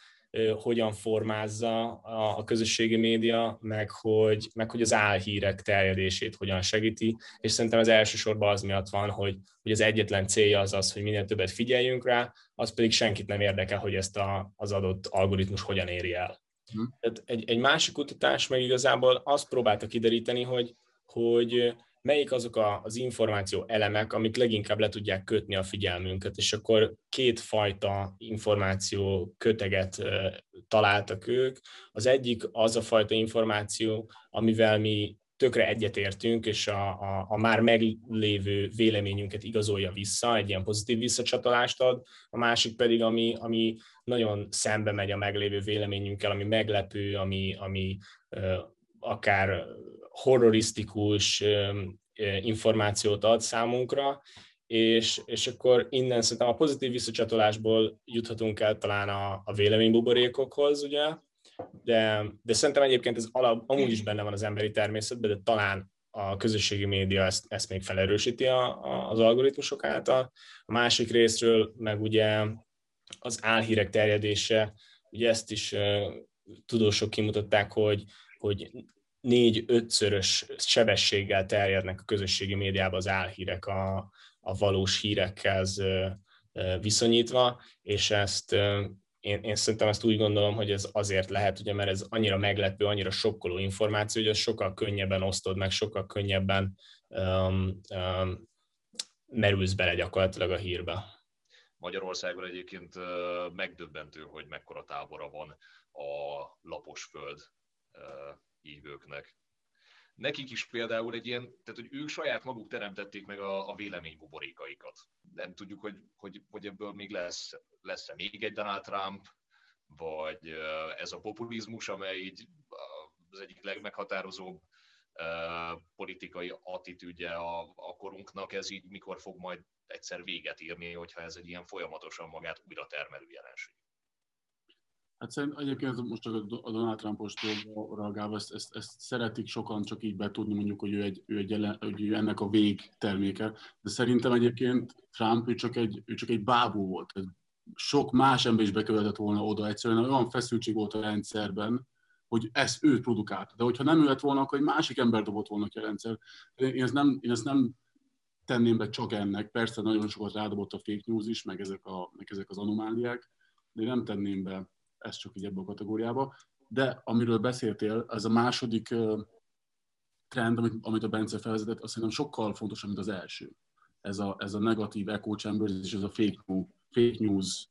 S1: hogyan formázza a, közösségi média, meg hogy, meg hogy az álhírek terjedését hogyan segíti, és szerintem az elsősorban az miatt van, hogy, hogy az egyetlen célja az az, hogy minél többet figyeljünk rá, az pedig senkit nem érdekel, hogy ezt a, az adott algoritmus hogyan éri el. Hm. Tehát egy, egy másik kutatás meg igazából azt próbálta kideríteni, hogy, hogy melyik azok a, az információ elemek, amik leginkább le tudják kötni a figyelmünket, és akkor két fajta információ köteget találtak ők. Az egyik az a fajta információ, amivel mi tökre egyetértünk, és a, a, a már meglévő véleményünket igazolja vissza, egy ilyen pozitív visszacsatolást ad, a másik pedig, ami, ami nagyon szembe megy a meglévő véleményünkkel, ami meglepő, ami, ami akár horrorisztikus információt ad számunkra, és, és akkor innen szerintem a pozitív visszacsatolásból juthatunk el talán a, a véleménybuborékokhoz, ugye, de, de szerintem egyébként ez alap, amúgy is benne van az emberi természetben, de talán a közösségi média ezt, ezt még felerősíti a, a, az algoritmusok által. A másik részről meg ugye az álhírek terjedése, ugye ezt is uh, tudósok kimutatták, hogy, hogy négy-ötszörös sebességgel terjednek a közösségi médiában az álhírek a, a valós hírekhez viszonyítva, és ezt én, én szerintem ezt úgy gondolom, hogy ez azért lehet, ugye, mert ez annyira meglepő, annyira sokkoló információ, hogy ez sokkal könnyebben osztod meg, sokkal könnyebben um, um, merülsz bele gyakorlatilag a hírbe.
S4: Magyarországon egyébként megdöbbentő, hogy mekkora tábora van a lapos föld hívőknek. Nekik is például egy ilyen, tehát hogy ők saját maguk teremtették meg a, a véleménybuborékaikat. Nem tudjuk, hogy, hogy, hogy ebből még lesz, lesz-e még egy Donald Trump, vagy ez a populizmus, amely így az egyik legmeghatározóbb politikai attitűdje a, a korunknak, ez így mikor fog majd egyszer véget írni, hogyha ez egy ilyen folyamatosan magát újra termelő jelenség.
S2: Hát szerintem egyébként most csak a Donald Trumpos reagálva, ezt, ezt, ezt, szeretik sokan csak így betudni, mondjuk, hogy ő, egy, ő, egy jelen, hogy ő ennek a vég terméke. De szerintem egyébként Trump, ő csak egy, ő csak egy bábú volt. Sok más ember is bekövetett volna oda. Egyszerűen olyan feszültség volt a rendszerben, hogy ezt őt produkálta. De hogyha nem ő lett volna, akkor egy másik ember dobott volna ki a rendszer. Én ezt nem, én ezt nem tenném be csak ennek. Persze nagyon sokat rádobott a fake news is, meg ezek, a, meg ezek az anomáliák, de én nem tenném be ezt csak így ebbe a kategóriába. De amiről beszéltél, ez a második trend, amit, amit a Bence felvezetett, azt szerintem sokkal fontosabb, mint az első. Ez a, ez a negatív echo chambers és ez a fake news, fake news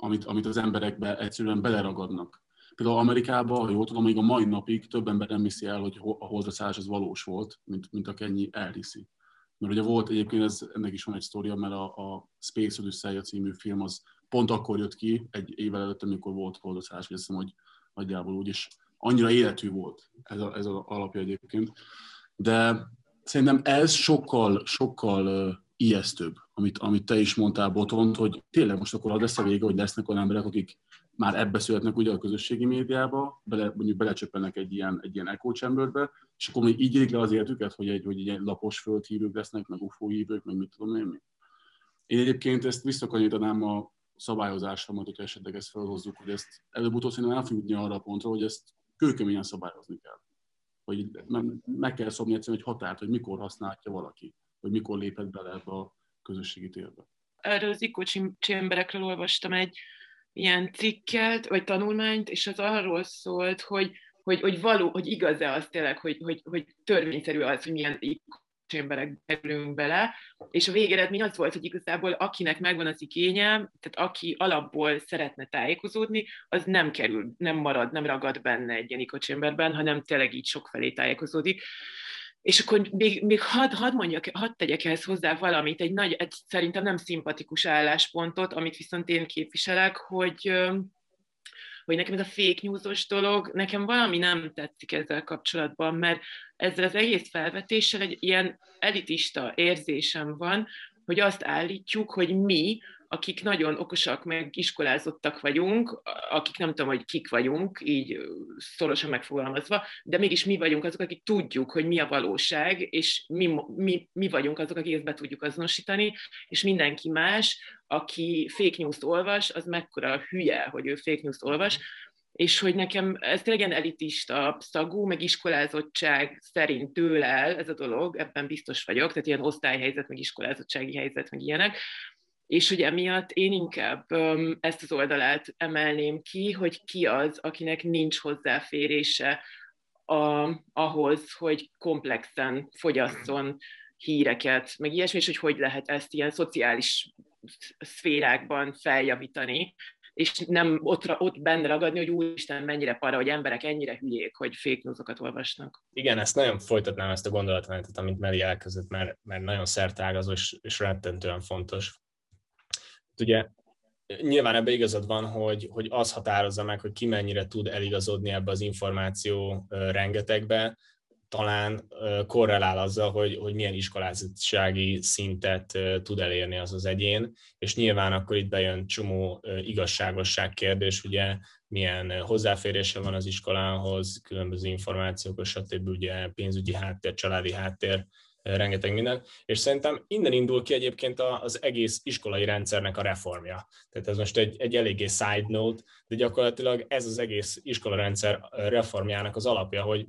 S2: amit, amit az emberekbe egyszerűen beleragadnak. Például Amerikában, ha jól tudom, még a mai napig több ember nem hiszi el, hogy a holdra az valós volt, mint, mint aki ennyi elhiszi. Mert ugye volt egyébként, ez, ennek is van egy sztoria, mert a, a Space Odyssey című film az pont akkor jött ki, egy évvel előtt, amikor volt holdaszálás, vagy azt hiszem, hogy nagyjából úgy, és annyira életű volt ez, a, ez az alapja egyébként. De szerintem ez sokkal, sokkal uh, ijesztőbb, amit, amit te is mondtál, Botont, hogy tényleg most akkor az lesz a vége, hogy lesznek olyan emberek, akik már ebbe születnek ugye a közösségi médiába, bele, mondjuk belecsöppennek egy ilyen, egy ilyen echo chamberbe, és akkor még így érik le az életüket, hogy egy, hogy egy lapos földhívők lesznek, meg UFO hívők, meg mit tudom én mi. Én egyébként ezt visszakanyarítanám a szabályozásomat, hogyha esetleg ezt felhozzuk, hogy ezt előbb-utóbb szerintem el fogjuk arra a pontra, hogy ezt kőkeményen szabályozni kell. Hogy meg kell szobni egyszerűen egy határt, hogy mikor használja valaki, hogy mikor léphet bele ebbe a közösségi térbe.
S3: Erről az ikocsi emberekről olvastam egy ilyen cikket, vagy tanulmányt, és az arról szólt, hogy, hogy, hogy való, hogy igaz-e az tényleg, hogy, hogy, hogy törvényszerű az, hogy milyen emberek kerülünk bele, és a végeredmény az volt, hogy igazából akinek megvan az igénye, tehát aki alapból szeretne tájékozódni, az nem kerül, nem marad, nem ragad benne egy ilyen ikocsemberben, hanem tényleg így sokfelé tájékozódik. És akkor még, még hadd had mondjak, hadd tegyek ehhez hozzá valamit, egy nagy, egy szerintem nem szimpatikus álláspontot, amit viszont én képviselek, hogy, hogy nekem ez a fake newsos dolog, nekem valami nem tetszik ezzel kapcsolatban, mert ezzel az egész felvetéssel egy ilyen elitista érzésem van, hogy azt állítjuk, hogy mi, akik nagyon okosak, meg iskolázottak vagyunk, akik nem tudom, hogy kik vagyunk, így szorosan megfogalmazva, de mégis mi vagyunk azok, akik tudjuk, hogy mi a valóság, és mi, mi, mi vagyunk azok, akik ezt be tudjuk azonosítani, és mindenki más, aki fake news olvas, az mekkora hülye, hogy ő fake news olvas, és hogy nekem ez tényleg ilyen elitista szagú, meg iskolázottság szerint tőle el ez a dolog, ebben biztos vagyok, tehát ilyen osztályhelyzet, meg iskolázottsági helyzet, meg ilyenek, és hogy emiatt én inkább um, ezt az oldalát emelném ki, hogy ki az, akinek nincs hozzáférése a, ahhoz, hogy komplexen fogyasszon híreket, meg ilyesmi, és hogy hogy lehet ezt ilyen szociális szférákban feljavítani, és nem ott, ott benne ragadni, hogy úristen, mennyire para, hogy emberek ennyire hülyék, hogy fake newsokat olvasnak.
S1: Igen, ezt nagyon folytatnám ezt a gondolatmenetet, amit Meli elkezdett, mert, mert nagyon szertágazó és, és rettentően fontos ugye nyilván ebbe igazad van, hogy, hogy az határozza meg, hogy ki mennyire tud eligazodni ebbe az információ rengetegbe, talán korrelál azzal, hogy, hogy milyen iskolázottsági szintet tud elérni az az egyén, és nyilván akkor itt bejön csomó igazságosság kérdés, ugye milyen hozzáférése van az iskolához, különböző információk, stb. ugye pénzügyi háttér, családi háttér, rengeteg minden, és szerintem innen indul ki egyébként az egész iskolai rendszernek a reformja. Tehát ez most egy, egy eléggé side note, de gyakorlatilag ez az egész iskolarendszer reformjának az alapja, hogy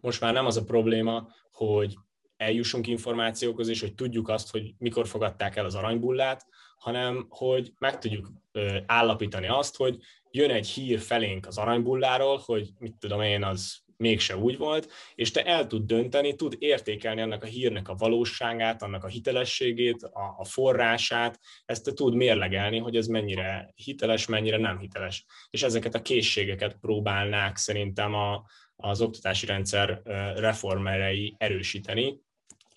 S1: most már nem az a probléma, hogy eljussunk információkhoz, és hogy tudjuk azt, hogy mikor fogadták el az aranybullát, hanem hogy meg tudjuk állapítani azt, hogy jön egy hír felénk az aranybulláról, hogy mit tudom én, az mégse úgy volt, és te el tud dönteni, tud értékelni annak a hírnek a valóságát, annak a hitelességét, a, a forrását, ezt te tud mérlegelni, hogy ez mennyire hiteles, mennyire nem hiteles. És ezeket a készségeket próbálnák szerintem a, az oktatási rendszer reformerei erősíteni,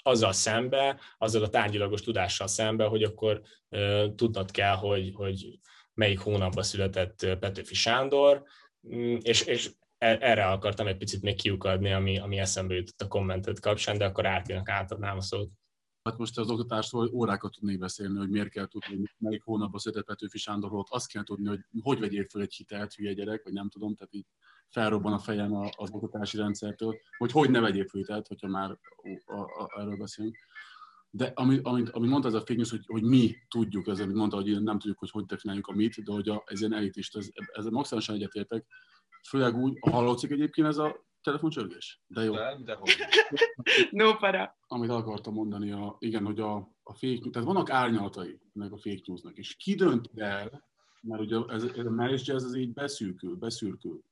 S1: azzal szembe, azzal a tárgyilagos tudással szembe, hogy akkor uh, tudnod kell, hogy, hogy melyik hónapban született Petőfi Sándor, mm, és, és erre akartam egy picit még kiukadni, ami, ami eszembe jutott a kommentet kapcsán, de akkor Árpinak átadnám a szót.
S2: Hát most az oktatásról órákat tudnék beszélni, hogy miért kell tudni, melyik hónapban született Petőfi Sándor volt. Azt kell tudni, hogy hogy vegyél fel egy hitelt, hülye gyerek, vagy nem tudom, tehát így felrobban a fejem az oktatási rendszertől, hogy hogy ne vegyél fel hitelt, hogyha már a, a, erről beszélünk. De amit, amit, amit mondta ez a fake news, hogy, hogy mi tudjuk, ez, amit mondta, hogy nem tudjuk, hogy hogy definiáljuk a mit, de hogy a, ez ilyen elitist, ez, ez maximálisan egyetértek, Főleg úgy, hallatszik egyébként ez a telefoncsörgés? De jó.
S4: Nem, de hogy.
S3: No para.
S2: Amit akartam mondani, a, igen, hogy a, a fake news, tehát vannak árnyalatai ennek a fake newsnak, és ki dönt el, mert ugye ez, ez a marriage jazz az így beszűkül, beszürkül.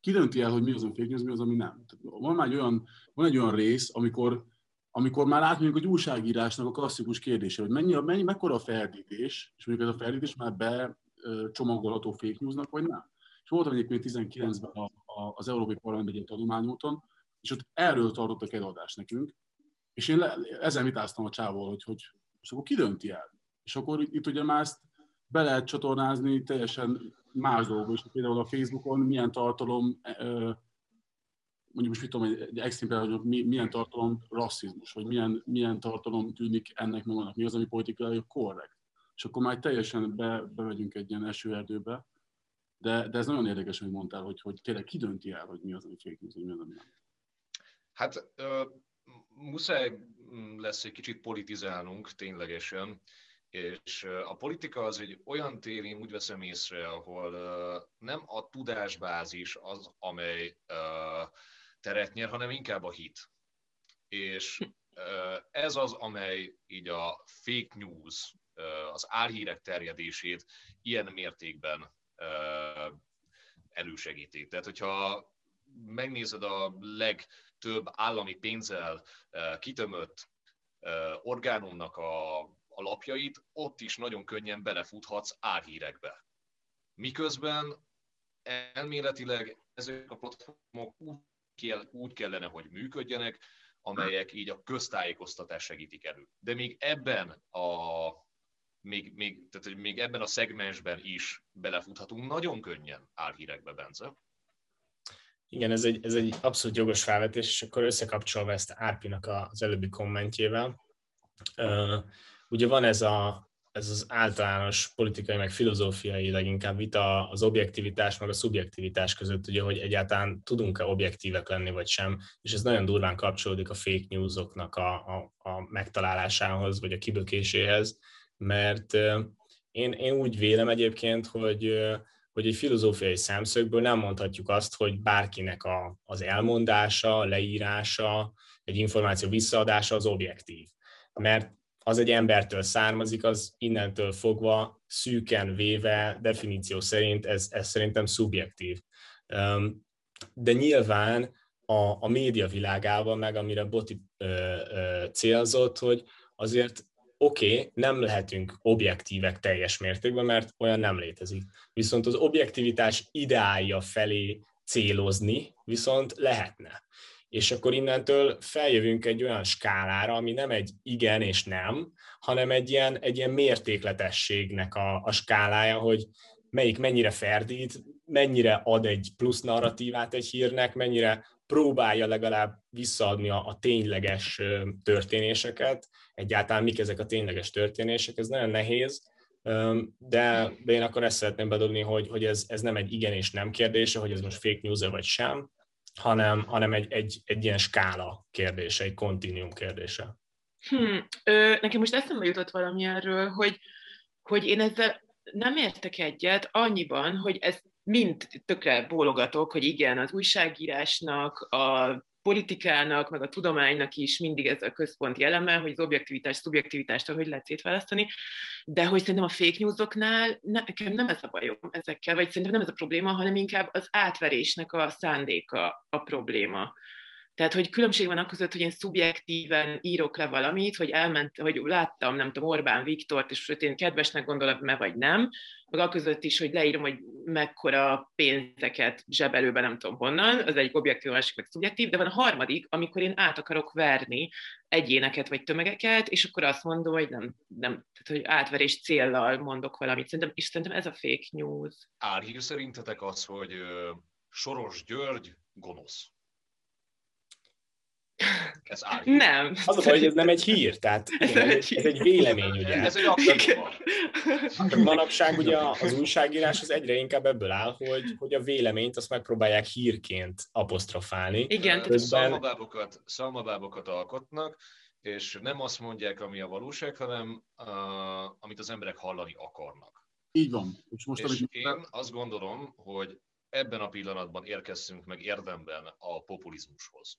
S2: Ki dönti el, hogy mi az a fake news, mi az, ami nem. Tehát van már egy olyan, van egy olyan rész, amikor, amikor már átmegyünk egy újságírásnak a klasszikus kérdése, hogy mennyi, mennyi, mekkora a ferdítés, és mondjuk ez a ferdítés már becsomagolható fake newsnak, vagy nem. És voltam egyébként 19-ben a, a, az Európai Parlament egy tanulmányúton, és ott erről tartottak előadást nekünk, és én le, ezen vitáztam a csávól, hogy, hogy és akkor ki dönti el? És akkor itt ugye már ezt be lehet csatornázni teljesen más dolgok is. Például a Facebookon milyen tartalom, mondjuk most mit tudom, egy extrém például, hogy milyen tartalom rasszizmus, vagy milyen, milyen tartalom tűnik ennek meg annak, mi az, ami politikai korrekt. És akkor már teljesen be, bemegyünk egy ilyen esőerdőbe, de, de ez nagyon érdekes, hogy mondtál, hogy, hogy tényleg ki dönti el, hogy mi az, ami fake news, mi az, ami nem.
S4: Hát ö, muszáj lesz egy kicsit politizálnunk ténylegesen, és a politika az egy olyan tér, én úgy veszem észre, ahol nem a tudásbázis az, amely teret nyer, hanem inkább a hit. És ez az, amely így a fake news, az álhírek terjedését ilyen mértékben elősegíti. Tehát, hogyha megnézed a legtöbb állami pénzzel kitömött orgánumnak a, a lapjait, ott is nagyon könnyen belefuthatsz álhírekbe. Miközben elméletileg ezek a platformok úgy kellene, hogy működjenek, amelyek így a köztájékoztatás segítik elő. De még ebben a még, még, tehát, még ebben a szegmensben is belefuthatunk nagyon könnyen álhírekbe, Bence.
S1: Igen, ez egy, ez egy abszolút jogos felvetés, és akkor összekapcsolva ezt Árpinak az előbbi kommentjével. Ugye van ez, a, ez az általános politikai, meg filozófiai leginkább vita az objektivitás, meg a szubjektivitás között, ugye, hogy egyáltalán tudunk-e objektívek lenni, vagy sem, és ez nagyon durván kapcsolódik a fake newsoknak a, a, a megtalálásához, vagy a kibökéséhez, mert én, én úgy vélem egyébként, hogy, hogy egy filozófiai szemszögből nem mondhatjuk azt, hogy bárkinek a, az elmondása, leírása, egy információ visszaadása az objektív. Mert az egy embertől származik, az innentől fogva szűken véve, definíció szerint ez, ez szerintem szubjektív. De nyilván a, a média világában, meg amire Boti ö, ö, célzott, hogy azért oké, okay, nem lehetünk objektívek teljes mértékben, mert olyan nem létezik. Viszont az objektivitás ideálja felé célozni viszont lehetne. És akkor innentől feljövünk egy olyan skálára, ami nem egy igen és nem, hanem egy ilyen, egy ilyen mértékletességnek a, a skálája, hogy melyik mennyire ferdít, mennyire ad egy plusz narratívát egy hírnek, mennyire próbálja legalább visszaadni a, a tényleges történéseket, egyáltalán mik ezek a tényleges történések, ez nagyon nehéz, de, de én akkor ezt szeretném bedobni, hogy, hogy ez, ez nem egy igen és nem kérdése, hogy ez most fake news vagy sem, hanem, hanem egy, egy, egy ilyen skála kérdése, egy kontinuum kérdése.
S3: Hmm, ö, nekem most eszembe jutott valami erről, hogy, hogy én ezzel nem értek egyet annyiban, hogy ez mind tökre bólogatok, hogy igen, az újságírásnak, a politikának, meg a tudománynak is mindig ez a központi eleme, hogy az objektivitás, szubjektivitást hogy lehet szétválasztani, de hogy szerintem a fake newsoknál nekem nem ez a bajom ezekkel, vagy szerintem nem ez a probléma, hanem inkább az átverésnek a szándéka a probléma. Tehát, hogy különbség van között, hogy én szubjektíven írok le valamit, hogy elment, hogy láttam, nem tudom, Orbán Viktort, és hogy én kedvesnek gondolom, me vagy nem, meg között is, hogy leírom, hogy mekkora pénzeket zsebelőben, nem tudom honnan, az egyik objektív, a másik meg szubjektív, de van a harmadik, amikor én át akarok verni egyéneket vagy tömegeket, és akkor azt mondom, hogy nem, nem tehát, hogy átverés céllal mondok valamit. Szerintem, és szerintem ez a fake news.
S4: Álhír szerintetek az, hogy Soros György gonosz?
S3: Ez Nem.
S1: Az a baj, hogy ez nem egy hír, tehát ez, igen, egy, ez egy vélemény, ugye.
S4: Ez egy akadéma.
S1: Manapság ugye az újságírás az egyre inkább ebből áll, hogy, hogy a véleményt azt megpróbálják hírként apostrofálni.
S3: Igen.
S4: Közben... Szalmabábokat, szalmabábokat alkotnak, és nem azt mondják, ami a valóság, hanem uh, amit az emberek hallani akarnak.
S2: Így van.
S4: És, most, és amit... én azt gondolom, hogy ebben a pillanatban érkeztünk meg érdemben a populizmushoz.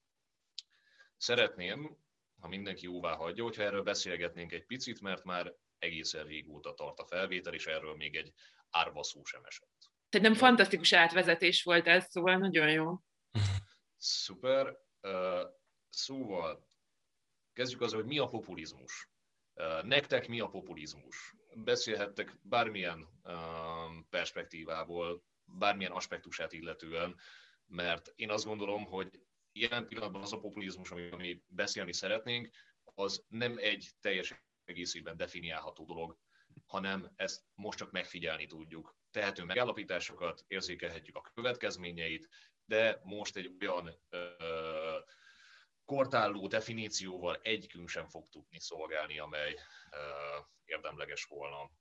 S4: Szeretném, ha mindenki jóvá hagyja, hogyha erről beszélgetnénk egy picit, mert már egészen régóta tart a felvétel, és erről még egy árva szó sem esett.
S3: Nem fantasztikus átvezetés volt ez, szóval nagyon jó.
S4: Szuper. Szóval kezdjük azzal, hogy mi a populizmus. Nektek mi a populizmus? Beszélhettek bármilyen perspektívából, bármilyen aspektusát illetően, mert én azt gondolom, hogy jelen pillanatban az a populizmus, ami beszélni szeretnénk, az nem egy teljes egészében definiálható dolog, hanem ezt most csak megfigyelni tudjuk. Tehető megállapításokat, érzékelhetjük a következményeit, de most egy olyan ö, kortálló definícióval egyikünk sem fog tudni szolgálni, amely ö, érdemleges volna.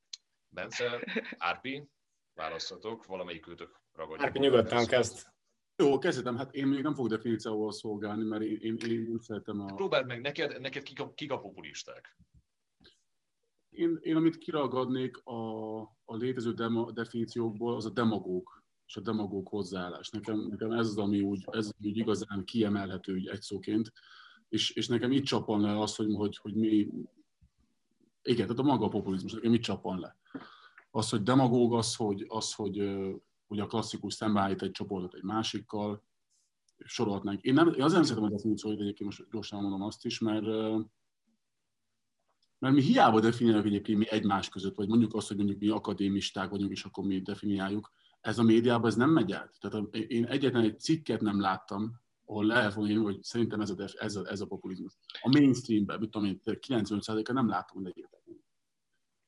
S4: Bence, Árpi, választatok, valamelyik őtök ragadja.
S1: Árpi, nyugodtan kezd.
S2: Jó, kezdetem. Hát én még nem fogok definícióval szolgálni, mert én, én, én nem szeretem a...
S4: Próbáld meg, neked, neked kik a, kik a populisták?
S2: Én, én amit kiragadnék a, a létező demo, definíciókból, az a demagóg és a demagóg hozzáállás. Nekem, nekem ez az, ami úgy, ez úgy igazán kiemelhető úgy egy szóként, és, és nekem itt csapan le az, hogy, hogy, hogy mi, igen, tehát a maga a populizmus, nekem itt csapan le. Az, hogy demagóg, az, hogy, az, hogy, hogy a klasszikus szembeállít egy csoportot egy másikkal, sorolhatnánk. Én, nem, én azért nem szeretem a definíciót, egyébként most gyorsan mondom azt is, mert mert mi hiába definiáljuk egyébként mi egymás között, vagy mondjuk azt, hogy mondjuk mi akadémisták vagyunk, és akkor mi definiáljuk, ez a médiában ez nem megy át. Tehát én egyetlen egy cikket nem láttam, ahol lehet volna írni, hogy szerintem ez a, def, ez a, ez a populizmus. A mainstreamben, mit tudom én, 95%-a nem látom, hogy egyébként.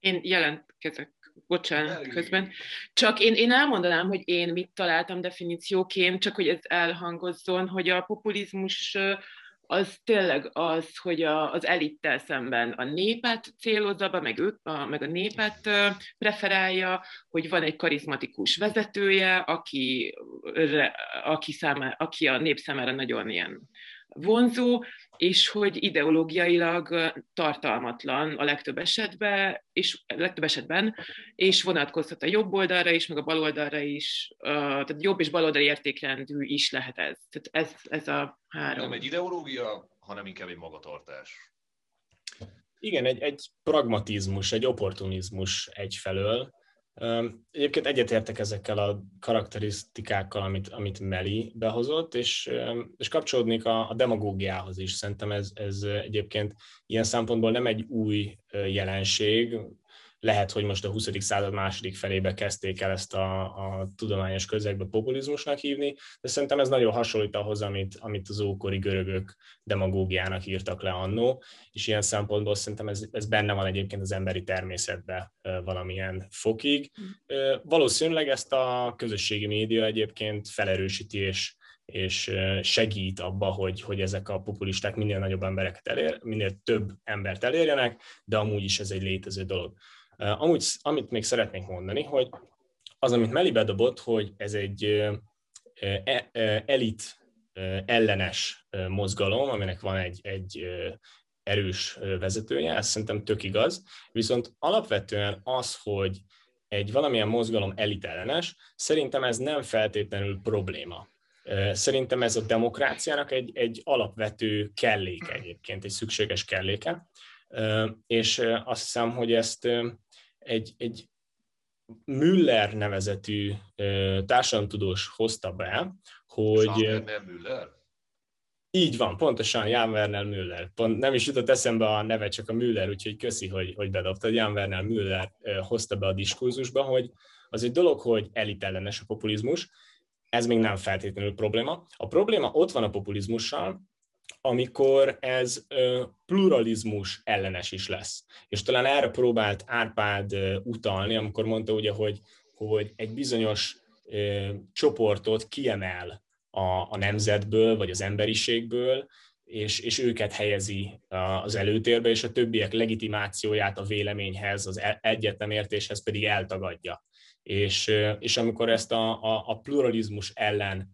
S3: Én jelentkezek, bocsánat, közben. Csak én, én elmondanám, hogy én mit találtam definícióként, csak hogy ez elhangozzon, hogy a populizmus az tényleg az, hogy a, az elittel szemben a népet célozza be, meg, ők, a, meg a népet preferálja, hogy van egy karizmatikus vezetője, aki, aki, számára, aki a nép számára nagyon ilyen vonzó, és hogy ideológiailag tartalmatlan a legtöbb esetben, és a legtöbb esetben, és vonatkozhat a jobb oldalra is, meg a bal oldalra is, tehát jobb és baloldali értékrendű is lehet ez. Tehát ez, ez a három.
S4: Nem egy ideológia, hanem inkább egy magatartás.
S1: Igen, egy, egy pragmatizmus, egy opportunizmus egyfelől, Egyébként egyetértek ezekkel a karakterisztikákkal, amit, amit Meli behozott, és, és kapcsolódnék a, a demagógiához is. Szerintem ez, ez egyébként ilyen szempontból nem egy új jelenség, lehet, hogy most a 20. század második felébe kezdték el ezt a, a tudományos közegbe populizmusnak hívni, de szerintem ez nagyon hasonlít ahhoz, amit, amit az ókori görögök demagógiának írtak le annó, és ilyen szempontból szerintem ez, ez benne van egyébként az emberi természetben valamilyen fokig. Valószínűleg ezt a közösségi média egyébként felerősíti és és segít abba, hogy, hogy ezek a populisták minél nagyobb embereket elér, minél több embert elérjenek, de amúgy is ez egy létező dolog. Amúgy, amit még szeretnék mondani, hogy az, amit Meli bedobott, hogy ez egy e, elit ellenes mozgalom, aminek van egy, egy erős vezetője, ez szerintem tök igaz, viszont alapvetően az, hogy egy valamilyen mozgalom elitellenes, szerintem ez nem feltétlenül probléma. Szerintem ez a demokráciának egy, egy alapvető kelléke egyébként, egy szükséges kelléke, és azt hiszem, hogy ezt egy, egy Müller nevezetű társadalomtudós hozta be, hogy...
S4: Jean Müller?
S1: Így van, pontosan Jan Werner Müller. Pont nem is jutott eszembe a neve, csak a Müller, úgyhogy köszi, hogy, hogy bedobtad. Jan Werner Müller hozta be a diskurzusba, hogy az egy dolog, hogy elitellenes a populizmus, ez még nem feltétlenül probléma. A probléma ott van a populizmussal, amikor ez pluralizmus ellenes is lesz. És talán erre próbált Árpád utalni, amikor mondta ugye, hogy, hogy egy bizonyos csoportot kiemel a, a nemzetből, vagy az emberiségből, és, és őket helyezi az előtérbe, és a többiek legitimációját a véleményhez, az e, egyetemértéshez pedig eltagadja. És, és amikor ezt a, a, a pluralizmus ellen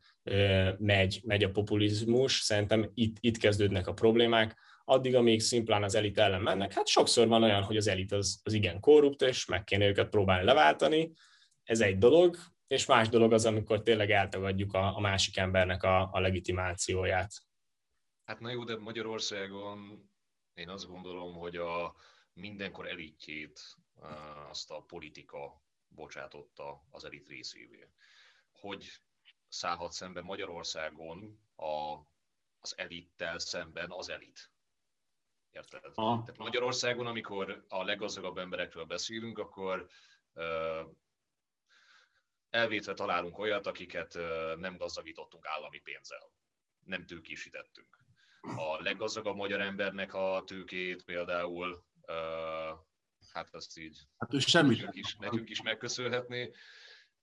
S1: megy, megy a populizmus, szerintem itt, itt kezdődnek a problémák, addig, amíg szimplán az elit ellen mennek, hát sokszor van olyan, hogy az elit az, az igen korrupt, és meg kéne őket próbálni leváltani, ez egy dolog, és más dolog az, amikor tényleg eltagadjuk a, a másik embernek a, a legitimációját.
S4: Hát na jó, de Magyarországon én azt gondolom, hogy a mindenkor elitjét azt a politika bocsátotta az elit részévé. Hogy szállhat szembe Magyarországon a, az elittel szemben az elit? Érted? Ah. Tehát Magyarországon, amikor a leggazdagabb emberekről beszélünk, akkor elvétve találunk olyat, akiket nem gazdagítottunk állami pénzzel. Nem tőkésítettünk. A leggazdagabb magyar embernek a tőkét például hát azt így
S2: hát ő semmit.
S4: Nekünk, is, nekünk is megköszönhetné.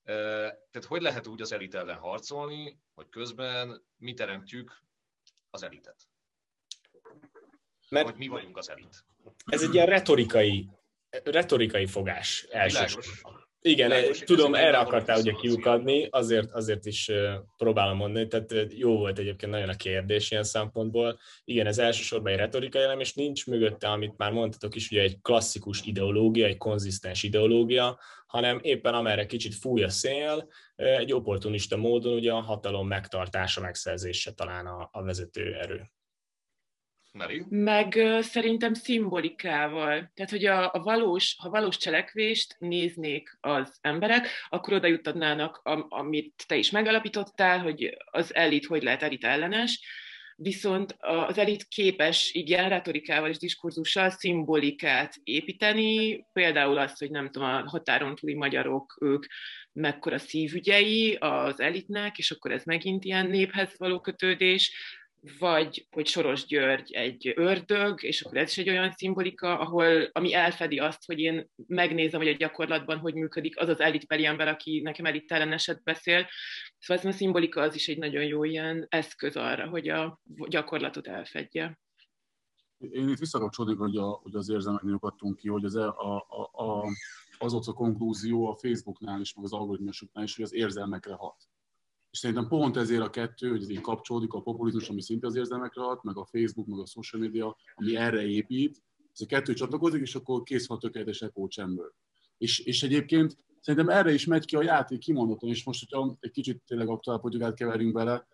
S4: Tehát hogy lehet úgy az elit ellen harcolni, hogy közben mi teremtjük az elitet? Mert hogy mi vagyunk az elit.
S1: Ez egy ilyen retorikai, retorikai fogás elsősorban. Igen, Világos, tudom, erre akartál ugye kiukadni, azért, azért is próbálom mondani, tehát jó volt egyébként nagyon a kérdés ilyen szempontból. Igen, ez elsősorban egy retorikai elem, és nincs mögötte, amit már mondtatok is, ugye egy klasszikus ideológia, egy konzisztens ideológia, hanem éppen amerre kicsit fúj a szél, egy opportunista módon ugye a hatalom megtartása, megszerzése talán a, a vezető erő.
S4: Meri?
S3: Meg szerintem szimbolikával. Tehát, hogy a, a valós, ha valós cselekvést néznék az emberek, akkor oda jutadnának, am, amit te is megalapítottál, hogy az elit hogy lehet elit ellenes, viszont az elit képes igen retorikával és diskurzussal szimbolikát építeni, például azt, hogy nem tudom, a határon túli magyarok, ők mekkora szívügyei az elitnek, és akkor ez megint ilyen néphez való kötődés, vagy hogy Soros György egy ördög, és akkor ez is egy olyan szimbolika, ahol, ami elfedi azt, hogy én megnézem, hogy a gyakorlatban hogy működik az az elitbeli ember, aki nekem elitelleneset beszél. Szóval ez a szimbolika az is egy nagyon jó ilyen eszköz arra, hogy a gyakorlatot elfedje.
S2: Én itt visszakapcsolódik, hogy, a, hogy az érzelmeknél adtunk ki, hogy az, e- a, a, a, az ott a konklúzió a Facebooknál is, meg az algoritmusoknál is, hogy az érzelmekre hat és szerintem pont ezért a kettő, hogy ez így kapcsolódik, a populizmus, ami szinte az érzelmekre ad, meg a Facebook, meg a social media, ami erre épít, ez a kettő csatlakozik, és akkor kész van a tökéletes echo chamber. És, és egyébként szerintem erre is megy ki a játék kimondottan, és most, hogyha egy kicsit tényleg aktuál politikát keverünk bele,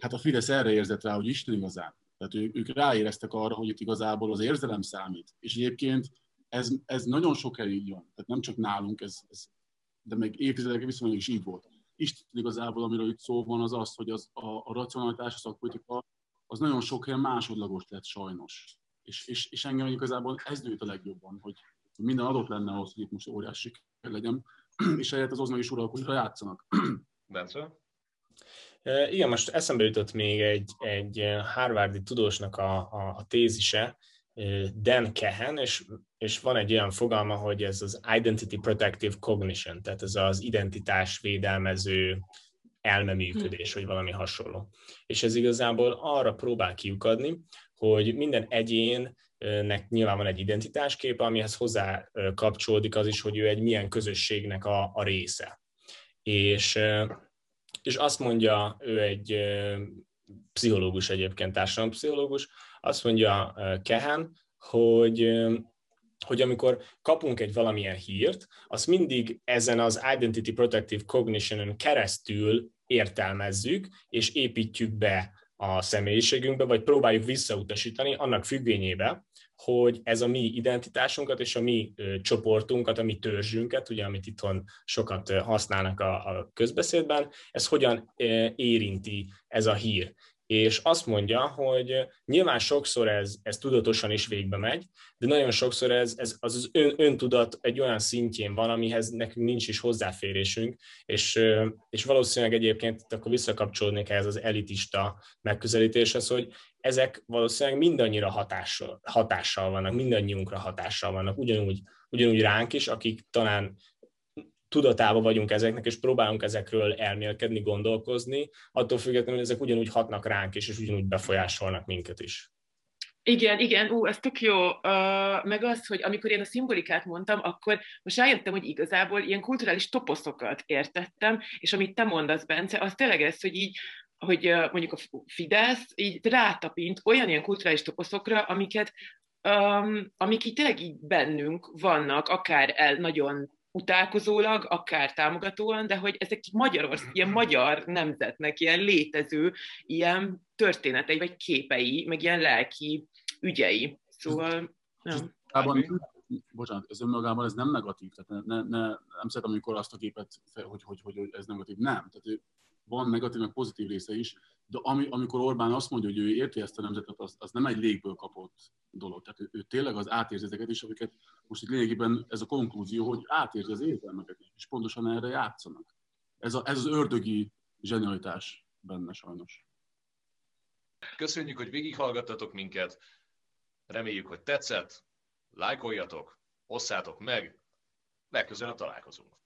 S2: hát a Fidesz erre érzett rá, hogy Isten igazán. Tehát ő, ők ráéreztek arra, hogy itt igazából az érzelem számít. És egyébként ez, ez nagyon sok helyen így van. Tehát nem csak nálunk, ez, ez de még évtizedekig viszonylag is így volt. Isten igazából, amiről itt szó van, az az, hogy az, a, a racionalitás, a szakpolitika, az nagyon sok helyen másodlagos lett sajnos. És, és, és engem igazából ez nőtt a legjobban, hogy minden adott lenne ahhoz, hogy itt most óriási legyen, és helyett az oznai is uralkodóra játszanak.
S4: Bence?
S1: Igen, most eszembe jutott még egy, egy Harvardi tudósnak a, a, a tézise, Dan Kehen, és, és van egy olyan fogalma, hogy ez az Identity Protective Cognition, tehát ez az identitás védelmező elmeműködés, vagy valami hasonló. És ez igazából arra próbál kiukadni, hogy minden egyénnek nyilván van egy identitásképe, amihez hozzá kapcsolódik az is, hogy ő egy milyen közösségnek a, a része. És, és azt mondja, ő egy pszichológus egyébként, társadalompszichológus, azt mondja Kehen, hogy hogy amikor kapunk egy valamilyen hírt, azt mindig ezen az Identity Protective Cognition-ön keresztül értelmezzük, és építjük be a személyiségünkbe, vagy próbáljuk visszautasítani annak függvényébe, hogy ez a mi identitásunkat és a mi csoportunkat, a mi törzsünket, ugye, amit itthon sokat használnak a, a közbeszédben, ez hogyan érinti ez a hír és azt mondja, hogy nyilván sokszor ez, ez tudatosan is végbe megy, de nagyon sokszor ez, ez az, az ön, öntudat egy olyan szintjén van, amihez nekünk nincs is hozzáférésünk, és, és valószínűleg egyébként itt akkor visszakapcsolódnék ehhez az elitista megközelítéshez, hogy ezek valószínűleg mindannyira hatással, hatással vannak, mindannyiunkra hatással vannak, ugyanúgy, ugyanúgy ránk is, akik talán tudatában vagyunk ezeknek, és próbálunk ezekről elmélkedni, gondolkozni, attól függetlenül ezek ugyanúgy hatnak ránk is, és ugyanúgy befolyásolnak minket is.
S3: Igen, igen, ú, ez tök jó. Uh, meg az, hogy amikor én a szimbolikát mondtam, akkor most rájöttem, hogy igazából ilyen kulturális toposzokat értettem, és amit te mondasz, Bence, az tényleg ez, hogy így hogy uh, mondjuk a Fidesz így rátapint olyan ilyen kulturális toposzokra, amiket um, amik így tényleg így bennünk vannak, akár el nagyon utálkozólag, akár támogatóan, de hogy ezek Magyarország, ilyen magyar nemzetnek ilyen létező ilyen történetei, vagy képei, meg ilyen lelki ügyei. Szóval,
S2: ja. Ában, bocsánat, ez önmagában ez nem negatív, tehát ne, ne, ne, nem szeretem, amikor azt a képet, hogy, hogy, hogy, hogy ez negatív. Nem, tehát van negatív, meg pozitív része is, de ami, amikor Orbán azt mondja, hogy ő érti ezt a nemzetet, az, az nem egy légből kapott dolog. Tehát ő, ő tényleg az átérzi ezeket is, amiket most itt lényegében ez a konklúzió, hogy átérzi az érzelmeket is, és pontosan erre játszanak. Ez, a, ez az ördögi zsenialitás benne sajnos.
S4: Köszönjük, hogy végighallgattatok minket. Reméljük, hogy tetszett. Lájkoljatok, osszátok meg. Legközelebb találkozunk.